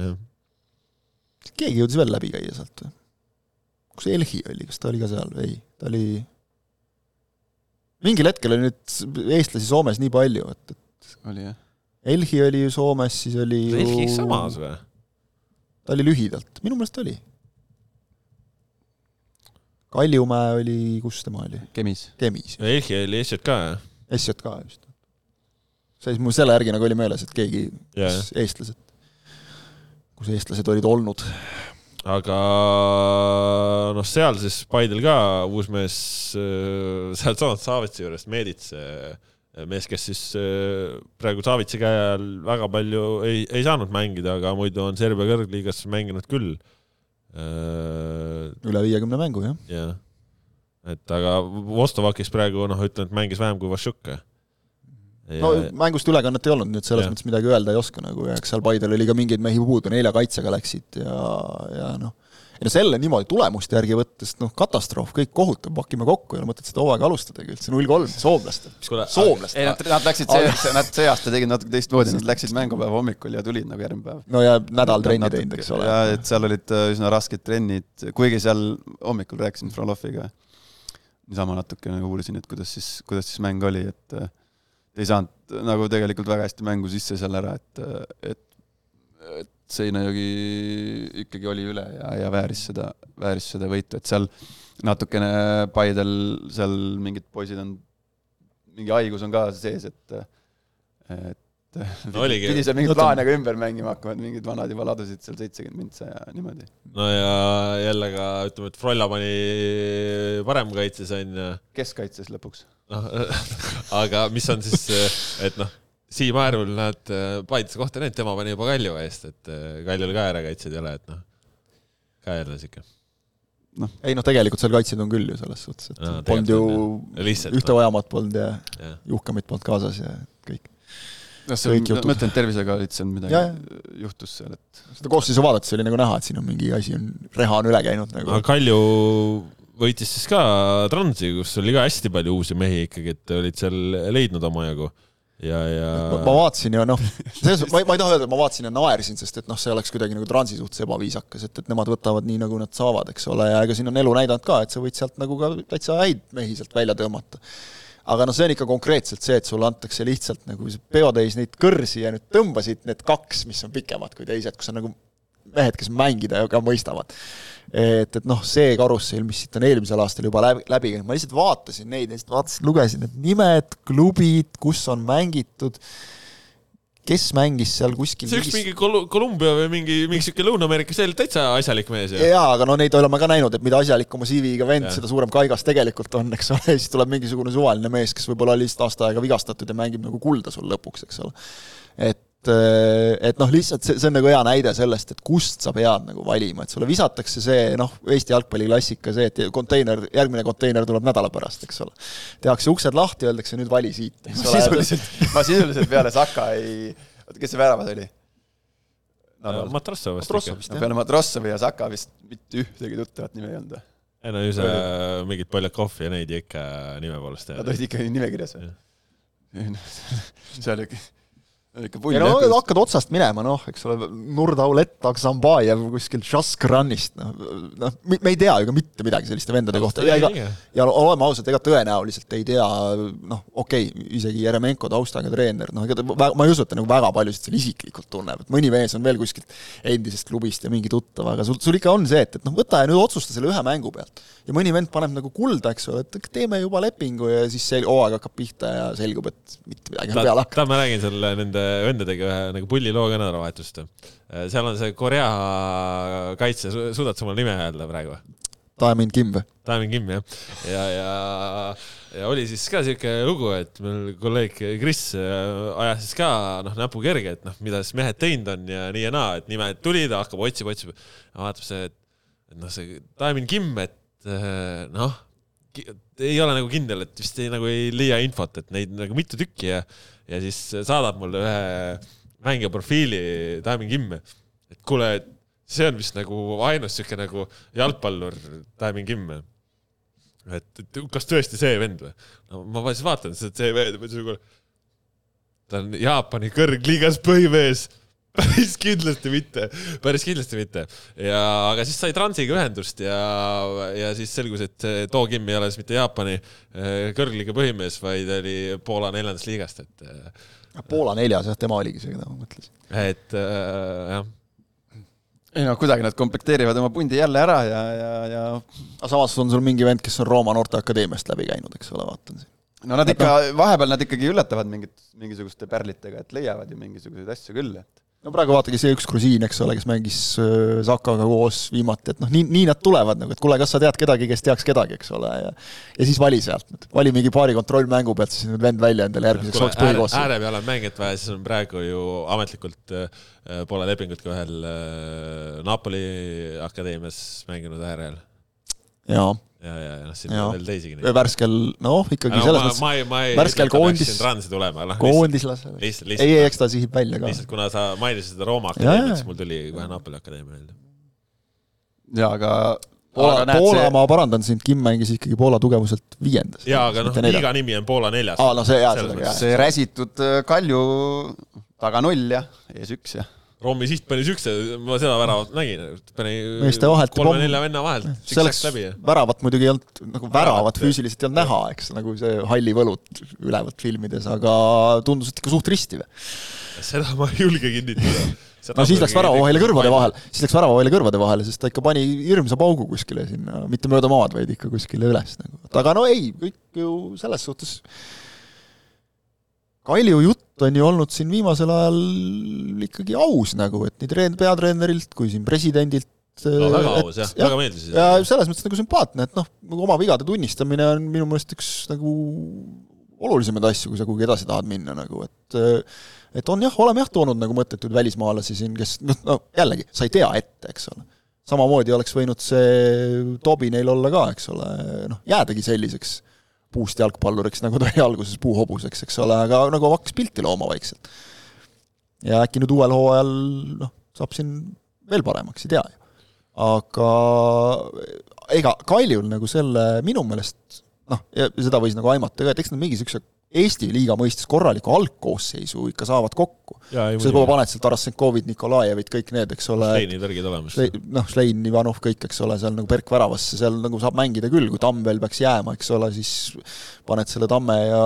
keegi jõudis veel läbi käia sealt või? kus Elhi oli, kas ta oli ka seal või ei, ta oli mingil hetkel oli nüüd eestlasi Soomes nii palju, et, et oli jah? Elhi oli ju Soomes, siis oli ju Elhi samas või? ta oli lühidalt, minu meelest oli. Kaljumäe oli, kus tema oli? Kemis. Kemis. Elhi oli SJK, jah? SJK, just. see siis mul selle järgi nagu oli meeles, et keegi, kes eestlased, kus eestlased olid olnud aga noh, seal siis Paidel ka uus mees äh, sealtsamast Saavitsa juurest, Meedits, äh, mees, kes siis äh, praegu Saavitsa käe all väga palju ei, ei saanud mängida, aga muidu on Serbia kõrgliigas mänginud küll. Üle viiekümne mängu, jah. jah, et aga Vostovakis praegu noh, ütleme, et mängis vähem kui Vašuk Ja... no mängust ülekannet ei olnud, nii et selles ja. mõttes midagi öelda ei oska nagu ja eks seal Paidel oli ka mingeid mehi puudu, nelja kaitsega läksid ja, ja noh, no selle niimoodi tulemuste järgi võttes, noh, katastroof, kõik kohutav, pakime kokku, ei ole mõtet seda hooaega alustadagi üldse, null kolm, soomlastel. soomlastel. ei, nad, nad läksid see, nad see aasta tegid natuke teistmoodi, nad läksid mängupäeva hommikul ja tulid nagu järgmine päev. no ja nädal trenni teinud, eks ole. ja et seal olid äh, üsna rasked trennid, kuigi seal hommikul rääkisin Froloviga, niisama natuke nagu uurisin, et kuidas siis, kuidas siis mäng oli, et äh, ei saanud nagu tegelikult väga hästi mängu sisse seal ära, et, et, et Seinajogi ikkagi oli üle ja, ja vääris seda, vääris seda võitu, et seal natukene Paidel seal mingid poisid on, mingi haigus on ka sees, et et no oligi. pidi seal mingeid plaane ka ümber mängima hakkama, et mingid vanad juba ladusid seal seitsekümmend mintsa ja niimoodi. no ja jälle ka ütleme, et Frolla pani paremkaitses on ju. keskkaitses lõpuks. noh, [laughs] aga mis on siis, et noh Siim Aerul näed Paiduse kohta näinud, tema pani juba Kalju eest, et äh, Kaljul ka äärekaitsjaid ei ole, et noh, ka jälle sihuke. noh, ei noh, tegelikult seal kaitsjaid on küll ju selles suhtes, et no, polnud ju Lihtsalt, ühte no. Ojamat polnud ja, ja. Juhkamit polnud kaasas ja kõik. noh, see on, ma ütlen, tervisega olid seal midagi, juhtus seal, et seda koosseisu vaadates oli nagu näha, et siin on mingi asi on, reha on üle käinud nagu. aga Kalju võitis siis ka Transi, kus oli ka hästi palju uusi mehi ikkagi, et olid seal leidnud omajagu ja, ja ma, ma vaatasin ja noh, selles mõttes ma, ma ei taha öelda, et ma vaatasin ja naersin, sest et noh, see oleks kuidagi nagu transi suhtes ebaviisakas, et, et nemad võtavad nii, nagu nad saavad, eks ole, ja ega siin on elu näidanud ka, et sa võid sealt nagu ka täitsa häid mehi sealt välja tõmmata. aga noh, see on ikka konkreetselt see, et sulle antakse lihtsalt nagu peotäis neid kõrsi ja nüüd tõmbasid need kaks, mis on pikemad kui teised, kus on nagu mehed, kes mängida ka mõistavad et, et noh, see karussell, mis siit on eelmisel aastal juba läbi, läbi käinud, ma lihtsalt vaatasin neid, lihtsalt vaatasin, lugesin need nimed, klubid, kus on mängitud, kes mängis seal kuskil see üks mingi Kol-, Kolumbia või mingi, mingi sihuke Lõuna-Ameerika, see oli täitsa asjalik mees ju. jaa, aga no neid oleme ka näinud, et mida asjalikuma CV-ga vend, seda suurem kaigas tegelikult on, eks ole, [laughs] siis tuleb mingisugune suvaline mees, kes võib-olla oli lihtsalt aasta aega vigastatud ja mängib nagu kulda sul lõpuks, eks ole. et et, et noh, lihtsalt see, see on nagu hea näide sellest, et kust sa pead nagu valima, et sulle visatakse see noh, Eesti jalgpalli klassika, see, et konteiner, järgmine konteiner tuleb nädala pärast, eks ole. tehakse uksed lahti, öeldakse nüüd vali siit, eks ole. sisuliselt, ma sisuliselt peale Saka ei, oota, kes see väravas oli? Matrossov vist ikka. peale Matrossovi ja Saka vist mitte ühtegi tuttavat nime ei olnud või? ei no ju see mingid Poljakov ja neid ikka nime poolest. Nad olid ikka nimekirjas või? [laughs] see oli ikka pull. no hakkad otsast minema, noh, eks ole, Nurdaulett, Aksambajev kuskilt Šaskranist, noh, noh, me ei tea ju ka mitte midagi selliste vendade kohta ja ega, ja oleme ausad, ega tõenäoliselt ei tea, noh, okei okay,, isegi Jeremenko taustaga treener, noh, ega ta, ma ei usu, et ta nagu väga paljusid seal isiklikult tunneb, et mõni mees on veel kuskilt endisest klubist ja mingi tuttav, aga sul, sul ikka on see, et, et noh, võta ja nüüd otsusta selle ühe mängu pealt. ja mõni vend paneb nagu kulda, eks ole, et teeme juba lepingu ja siis see hooaeg hakkab pihta ja selgub, et mitte midagi on peale hakanud. ma räägin selle nende vendadega ühe nagu pulliloo ka nädalavahetust. Äh, seal on see Korea kaitse, suudad sa mulle nime öelda praegu? Taemin Kim või? Taemin Kim jah, ja, ja, ja oli siis ka siuke lugu, et meil kolleeg Kris äh, ajas siis ka noh näpu kerge, et noh, mida siis mehed teinud on ja nii ja naa, et nimed tulid, hakkab otsima, otsima, vaatab see, et, et noh, see Taemin Kim, et äh, noh, ei ole nagu kindel, et vist ei, nagu ei leia infot, et neid nagu mitu tükki ja ja siis saadab mulle ühe mängija profiili Taemin Kimme, et kuule, see on vist nagu ainus siuke nagu jalgpallur Taemin Kimme. et, et kas tõesti see vend või? no ma siis vaatan, see vend, ütlesin, kuule, ta on Jaapani kõrgliigas põhimees [laughs] päris kindlasti mitte, päris kindlasti mitte. ja, aga siis sai Transiga ühendust ja, ja siis selgus, et too Kim ei ole siis mitte Jaapani eh, kõrgliiga põhimees, vaid oli Poola neljandast liigast, et. Eh, Poola neljas jah, tema oligi see, keda ma mõtlesin. et äh, jah ei no kuidagi nad komplekteerivad oma pundi jälle ära ja, ja, ja aga samas on sul mingi vend, kes on Rooma Noorteakadeemiast läbi käinud, eks ole, vaatan siin. no nad ikka, vahepeal nad ikkagi üllatavad mingit, mingisuguste pärlitega, et leiavad ju mingisuguseid asju küll, et no praegu vaadake, see üks grusiin, eks ole, kes mängis äh, Sakaga koos viimati, et noh, nii, nii nad tulevad nagu, et kuule, kas sa tead kedagi, kes teaks kedagi, eks ole, ja ja siis vali sealt vali mingi paari kontrollmängu pealt, siis vend välja endale järgmiseks hooks põhikoosseisu. ääre peal on mängijat vaja, siis on praegu ju ametlikult äh, pole lepingut ka ühel äh, Napoli akadeemias mänginud äärel. Jaa ja, ja, ja noh, siin on veel teisigi. värskel, noh, ikkagi no, selles mõttes, värskel koondis, tulema, no, koondislase. lihtsalt, lihtsalt. ei, eks ta sihib välja ka. lihtsalt kuna sa mainisid seda Rooma akadeemiat, siis mul tuli kohe Napoli akadeemia meelde. jaa, aga Poola Poola see- ma parandan sind, Kim mängis ikkagi Poola tugevuselt viiendas. jaa, aga noh, liiga nimi on Poola neljas. aa, no see jaa, see räsitud äh, Kalju taga null ja ees üks ja Rommi siht pani siukse, ma seda väravat nägin, pani kolme-nelja venna vahelt, see oleks väravat muidugi ei olnud, nagu Väravat, füüsiliselt ei olnud näha, eks, nagu see halli võlut ülevalt filmides, aga tundus, et ikka suht risti või? seda ma ei julge kinnitada. no siis läks värava vahele kõrvade vahel, siis läks värava vahele kõrvade vahele, sest ta ikka pani hirmsa paugu kuskile sinna, mitte mööda maad, vaid ikka kuskile üles nagu. aga no ei, kõik ju selles suhtes Kalju jutt on ju olnud siin viimasel ajal ikkagi aus nagu, et nii treen-, peatreenerilt kui siin presidendilt no väga et- aus jah, jah, väga meeldis. ja selles mõttes nagu sümpaatne, et noh, oma vigade tunnistamine on minu meelest üks nagu olulisemaid asju, kui sa kuhugi edasi tahad minna nagu, et et on jah, oleme jah toonud nagu mõttetuid välismaalasi siin, kes noh, no jällegi, sa ei tea ette, eks ole. samamoodi oleks võinud see Tobi neil olla ka, eks ole, noh, jäädagi selliseks puust jalgpalluriks, nagu ta oli alguses puuhobuseks, eks ole, aga nagu hakkas pilti looma vaikselt. ja äkki nüüd uuel hooajal noh, saab siin veel paremaks, ei tea ju aga ega Kaljul nagu selle minu meelest noh, ja seda võis nagu aimata ka, et eks nad mingi niisuguse Eesti liiga mõistes korraliku algkoosseisu ikka saavad kokku. sa juba paned sealt Tarasenkovit, Nikolajevit, kõik need, eks ole, Steini tõrgid olemas. noh, Šlein, Ivanov, kõik, eks ole, seal nagu Berk väravasse, seal nagu saab mängida küll, kui Tamm veel peaks jääma, eks ole, siis paned selle Tamme ja,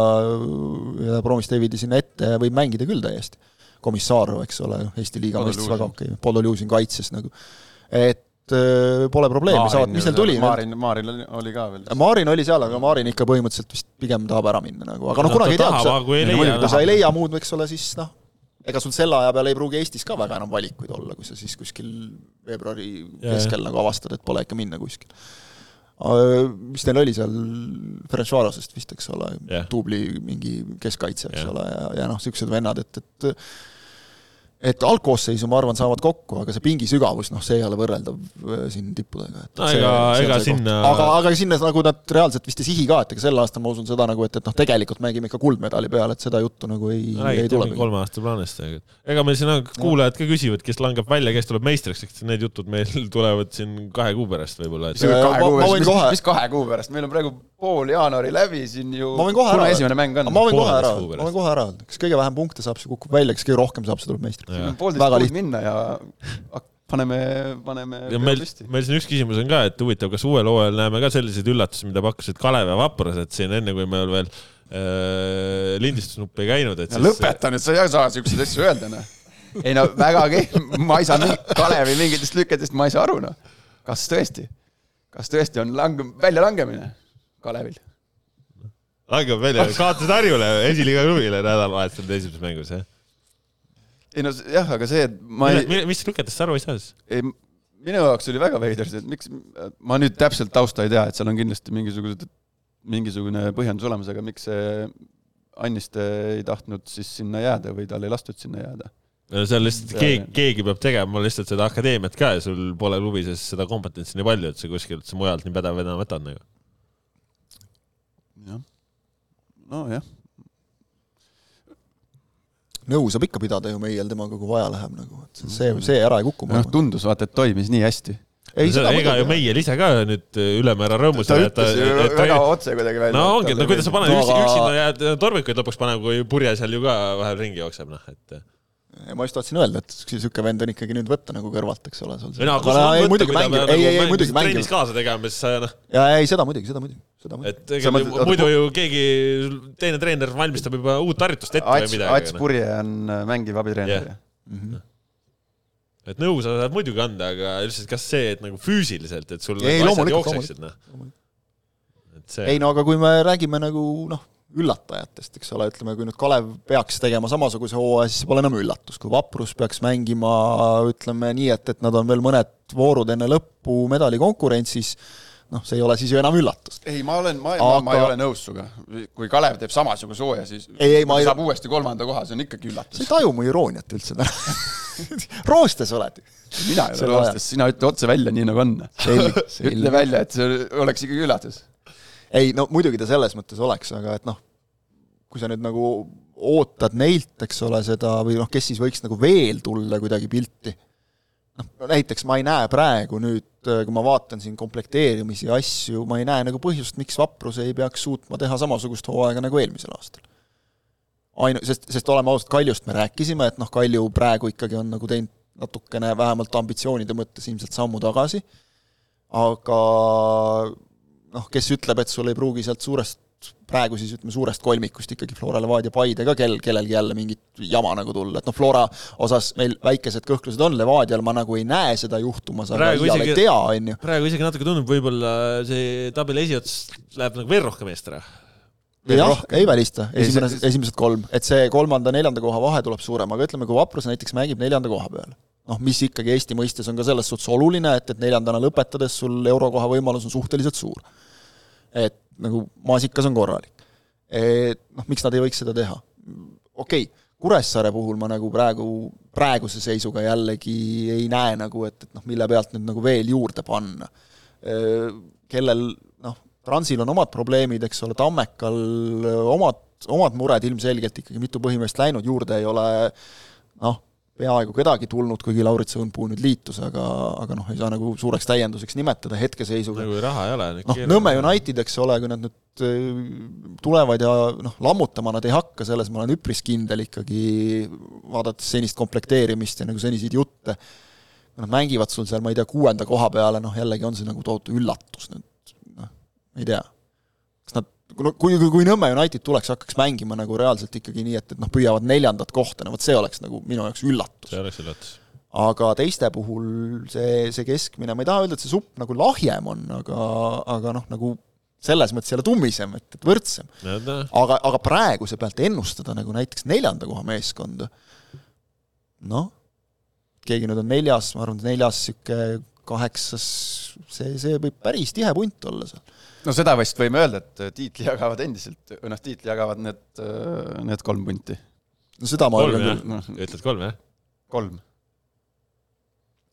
ja Promistevidi sinna ette ja võib mängida küll täiesti. Komissarov, eks ole, Eesti liiga mõistes väga okei okay., Podoljusin kaitses nagu, et äh, pole probleemi, saavad, mis neil tuli? Maarin, Maarin oli, ka veel. Maarin oli seal, aga Maarin ikka põhimõtteliselt vist pigem tahab ära minna nagu, aga noh, kunagi ei tea, kui sa kui kui leia, sa ei leia muud, eks ole, siis noh, ega sul selle aja peal ei pruugi Eestis ka väga enam valikuid olla, kui sa siis kuskil veebruari keskel nagu avastad, et pole ikka minna kuskil. mis neil oli seal, Ferencvarosest vist, eks ole Jah., tubli mingi keskkaitse, eks Jah. ole, ja, ja noh, niisugused vennad, et, et et algkoosseisu, ma arvan, saavad kokku, aga see pingi sügavus, noh, see ei ole võrreldav äh, siin tippudega. No ega- ega sinna- aga, aga sinna nagu nad reaalselt vist ei sihi ka, et ega sel aastal ma usun seda nagu, et, et noh, tegelikult mängime ikka kuldmedali peale, et seda juttu nagu ei, ei tule kolme aasta plaanist, aga ega meil siin on kuulajad ka küsivad, kes langeb välja, kes tuleb meistriks, eks need jutud meil [laughs] tulevad siin kahe kuu pärast võib-olla, et mis kahe ma- kuu ma pärast, võin mis, kohe- mis kahe kuu pärast, meil on praegu pool jaanuari läbi siin ju. ma võin kohe ära kuna esimene mäng on? ma võin kohe ära Pooleteist kuu, pärast. ma võin kohe ära öelda, kes kõige vähem punkte saab, see kukub välja, kes kõige rohkem saab, see tuleb meistriks. Poolteist kuud minna ja paneme, paneme ja meil, meil siin üks küsimus on ka, et huvitav, kas uuel hooajal näeme ka selliseid üllatusi, mida pakkusid Kalev ja Vaprused siin enne, kui meil veel äh, lindistusnuppi ei käinud, et ja lõpeta nüüd, sa ei saa siukseid asju öelda, noh. ei no väga kehv, [laughs] ma ei saa mingi Kalevi mingitest lüketest, ma ei saa aru, noh. kas tõesti, kas tõesti on lang-, väljalangemine Kalevil? langeb välja, kaotasid Harjule, esiliiga klubile nädalavahetusel esimeses mängus, jah. Ei no jah, aga see, et ma ei, mis lüketest aru ei saa siis? ei, minu jaoks oli väga veider see, et miks, ma nüüd täpselt tausta ei tea, et seal on kindlasti mingisugused, mingisugune põhjendus olemas, aga miks see Anniste ei tahtnud siis sinna jääda või tal ei lastud sinna jääda? seal lihtsalt keegi keegi peab tegema lihtsalt seda akadeemiat ka ja sul pole klubi sees seda kompetentsi nii palju, et sa kuskilt sa mujalt nii pädev enam võtad nagu. jah, nojah, nõu saab ikka pidada ju meiel temaga, kui vaja läheb nagu, et see, see ära ei kuku, ma noh tundus vaata, et toimis nii hästi. ei, seda ega ju. Meiel ise ka nüüd ülemäära rõõmus ta ütles ju väga otse kuidagi välja. no ongi, no kuidas sa paned No üksi, üksinda jääd tormikuid lõpuks panema, kui purje seal ju ka vahel ringi jookseb, noh, et. Ma just tahtsin öelda, et niisugune vend on ikkagi nüüd võtta nagu kõrvalt, eks ole, sul ei no on ei, muidugi mängib, peab ei, ei, ei nagu muidugi mängib trennis. kaasa tegema, siis noh, ja ei, seda muidugi, seda muidugi, seda muidugi. et ega mõtled- muidu ju keegi, teine treener valmistab juba uut harjutust ette või Ats, midagi Ats. Purje on äh, mängiv abitreener yeah.. et nõu sa saad muidugi anda, aga lihtsalt kas see, et nagu füüsiliselt, et sul Ei, nagu asjad loomulikult, jookseksid, noh. et see ei, no aga kui me räägime nagu noh, üllatajatest, eks ole, ütleme, kui nüüd Kalev peaks tegema samasuguse hooaja, siis see pole enam üllatus, kui Vaprus peaks mängima ütleme nii, et, et nad on veel mõned voorud enne lõppu medalikonkurentsis, noh, see ei ole siis ju enam üllatus. ei, ma olen, ma, Aga- ma, ma ei ole nõus sinuga. kui Kalev teeb samasuguse hooaja, siis Ei, ei, ma ei- saab uuesti kolmanda koha, see on ikkagi sa üllatus ei. taju mu irooniat üldse täna. [laughs] roostes oled. mina ei ole vastas, sina ütle otse välja, nii nagu on. [laughs] Ütle välja, et see oleks ikkagi üllatus. Ei no muidugi ta selles mõttes oleks, aga et noh, kui sa nüüd nagu ootad neilt, eks ole, seda või noh, kes siis võiks nagu veel tulla kuidagi pilti, noh näiteks ma ei näe praegu nüüd kui ma vaatan siin komplekteerimisi ja asju, ma ei näe nagu põhjust, miks Vaprus ei peaks suutma teha samasugust hooaega nagu eelmisel aastal. ainu-, sest, sest oleme ausad, Kaljust me rääkisime, et noh, Kalju praegu ikkagi on nagu teinud natukene vähemalt ambitsioonide mõttes ilmselt sammu tagasi, aga noh, kes ütleb, et sul ei pruugi sealt suurest praegu siis ütleme suurest kolmikust ikkagi Flora, Levadia, Paide ka kel, kellelgi jälle mingit jama nagu tulla, et noh, Flora osas meil väikesed kõhklused on, Levadial ma nagu ei näe seda juhtumas, aga iial ei tea, on ju. praegu isegi natuke tundub, võib-olla see tabeli esiots läheb nagu veel rohkem eest ära. jah, ei välista, esimene, esimesed kolm, et see kolmanda-neljanda koha vahe tuleb suurem, aga ütleme, kui Vaprus näiteks mängib neljanda koha peal, noh, mis ikkagi Eesti mõistes on ka selles suhtes oluline, et, et neljandana lõpetades sul eurokoha võimalus on suhteliselt suur. et nagu maasikas on korralik. Et noh, miks nad ei võiks seda teha? okei okay,, Kuressaare puhul ma nagu praegu, praeguse seisuga jällegi ei näe nagu, et, et noh, mille pealt nüüd nagu veel juurde panna. Kellel noh, Transil on omad probleemid, eks ole, Tammekal omad, omad mured ilmselgelt ikkagi, mitu põhimeest läinud, juurde ei ole noh, peaaegu kedagi tulnud, kuigi Lauritsa Õunpuu nüüd liitus, aga, aga noh, ei saa nagu suureks täienduseks nimetada hetkeseisuga. nagu raha ei ole. noh, Nõmme United, eks ole, kui nad nüüd äh, tulevad ja noh, lammutama nad ei hakka, selles ma olen üpris kindel ikkagi, vaadates senist komplekteerimist ja nagu seniseid jutte, nad mängivad sul seal, ma ei tea, kuuenda koha peale, noh jällegi on see nagu tohutu üllatus nüüd, noh, ei tea. Nad kui, kui, kui Nõmme United tuleks, hakkaks mängima nagu reaalselt ikkagi nii, et, et noh, püüavad neljandat kohta, no vot see oleks nagu minu jaoks üllatus. see oleks üllatus. aga teiste puhul see, see keskmine, ma ei taha öelda, et see supp nagu lahjem on, aga, aga noh, nagu selles mõttes jälle tummisem, et, et võrdsem. aga, aga praeguse pealt ennustada nagu näiteks neljanda koha meeskonda, noh, keegi nüüd on neljas, ma arvan, neljas niisugune kaheksas, see, see võib päris tihe punt olla seal no seda vist võime öelda, et äh, tiitli jagavad endiselt, või noh, tiitli jagavad need, äh, need kolm punti. no seda ma kolm, jah no.? ütled kolm, jah? kolm.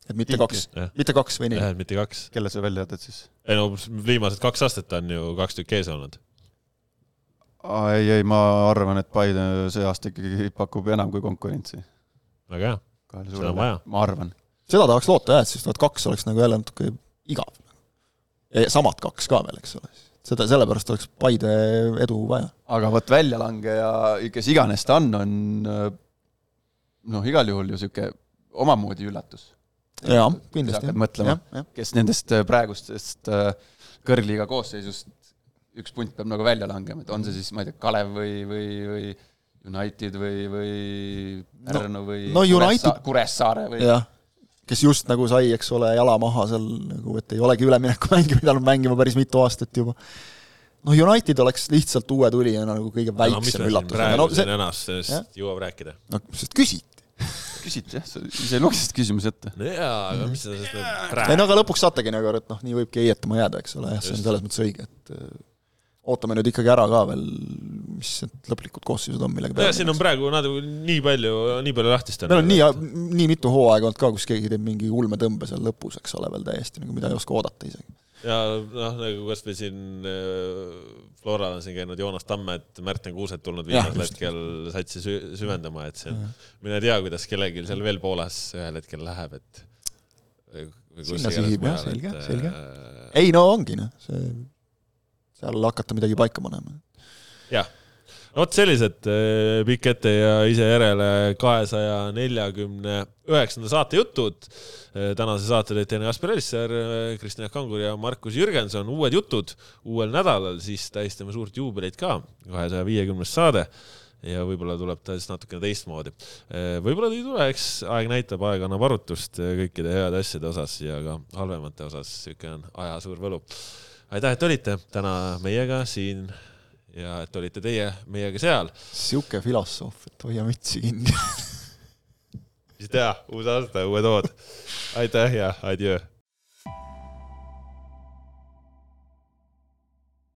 et mitte tiitli. kaks, mitte kaks või nii? jah, mitte kaks. kelle sa välja jätad siis? ei no viimased kaks aastat on ju kaks tükki ees olnud. ei, ei, ma arvan, et Paide see aasta ikkagi pakub enam kui konkurentsi. väga hea, seda on vaja. ma arvan. seda tahaks loota jah, et siis tuhat kaks oleks nagu jälle natuke igav samad kaks ka veel, eks ole. seda, sellepärast oleks Paide edu vaja. aga vot väljalangeja, kes iganes ta on, on noh, igal juhul ju niisugune omamoodi üllatus. jaa, kindlasti. mõtlema, kes nendest äh, praegustest äh, kõrgliiga koosseisust üks punt peab nagu välja langema, et on see siis, ma ei tea, Kalev või, või, või United või, või Pärnu no, või no, United... Kuressaare või jah kes just nagu sai, eks ole, jala maha seal nagu, et ei olegi üleminekumänge pidanud mängima päris mitu aastat juba. noh, United oleks lihtsalt uue tulijana nagu kõige väiksem no, üllatus. praegu no, see... ennast sellest jõuab rääkida. no sest küsiti küsiti jah, sa ise lugesid küsimuse ette. no jaa, aga mis sa sellest praegu ei no aga lõpuks saategi nagu, et noh, nii võibki heietama jääda, eks ole, jah, see on selles mõttes õige, et ootame nüüd ikkagi ära ka veel, mis need lõplikud koosseisud on, millega peale siin on praegu nad nii palju, nii palju lahtist on. meil on nii, nii mitu hooaega olnud ka, kus keegi teeb mingi ulmetõmbe seal lõpus, eks ole, veel täiesti nagu, mida ei oska oodata isegi. ja noh, nagu kas või siin äh, Floral on siin käinud Joonas Tammet, Märten Kuuset tulnud viimasel hetkel satsi sü süvendama, et see on, mine tea, kuidas kellelgi seal veel Poolas ühel hetkel läheb, et sinna sihib jah, selge, selge. Äh, ei no ongi noh, see seal hakata midagi paika panema. jah, vot sellised äh, pikk ette ja ise järele kahesaja neljakümne üheksanda saate jutud. Äh, tänase saate teete Jasper Elisser, äh, Kristjan Kangur ja Markus Jürgenson, uued jutud uuel nädalal, siis tähistame suurt juubelit ka, kahesaja viiekümnes saade ja võib-olla tuleb ta siis natukene teistmoodi. võib-olla ta ei tule, eks aeg näitab, aeg annab arutust kõikide heade asjade osas ja ka halvemate osas, niisugune on aja suur võlu aitäh, et olite täna meiega siin ja et olite teie meiega seal. sihuke filosoof, et hoia mütsi kinni mis teha, uus aasta, uued hood. aitäh ja adjöö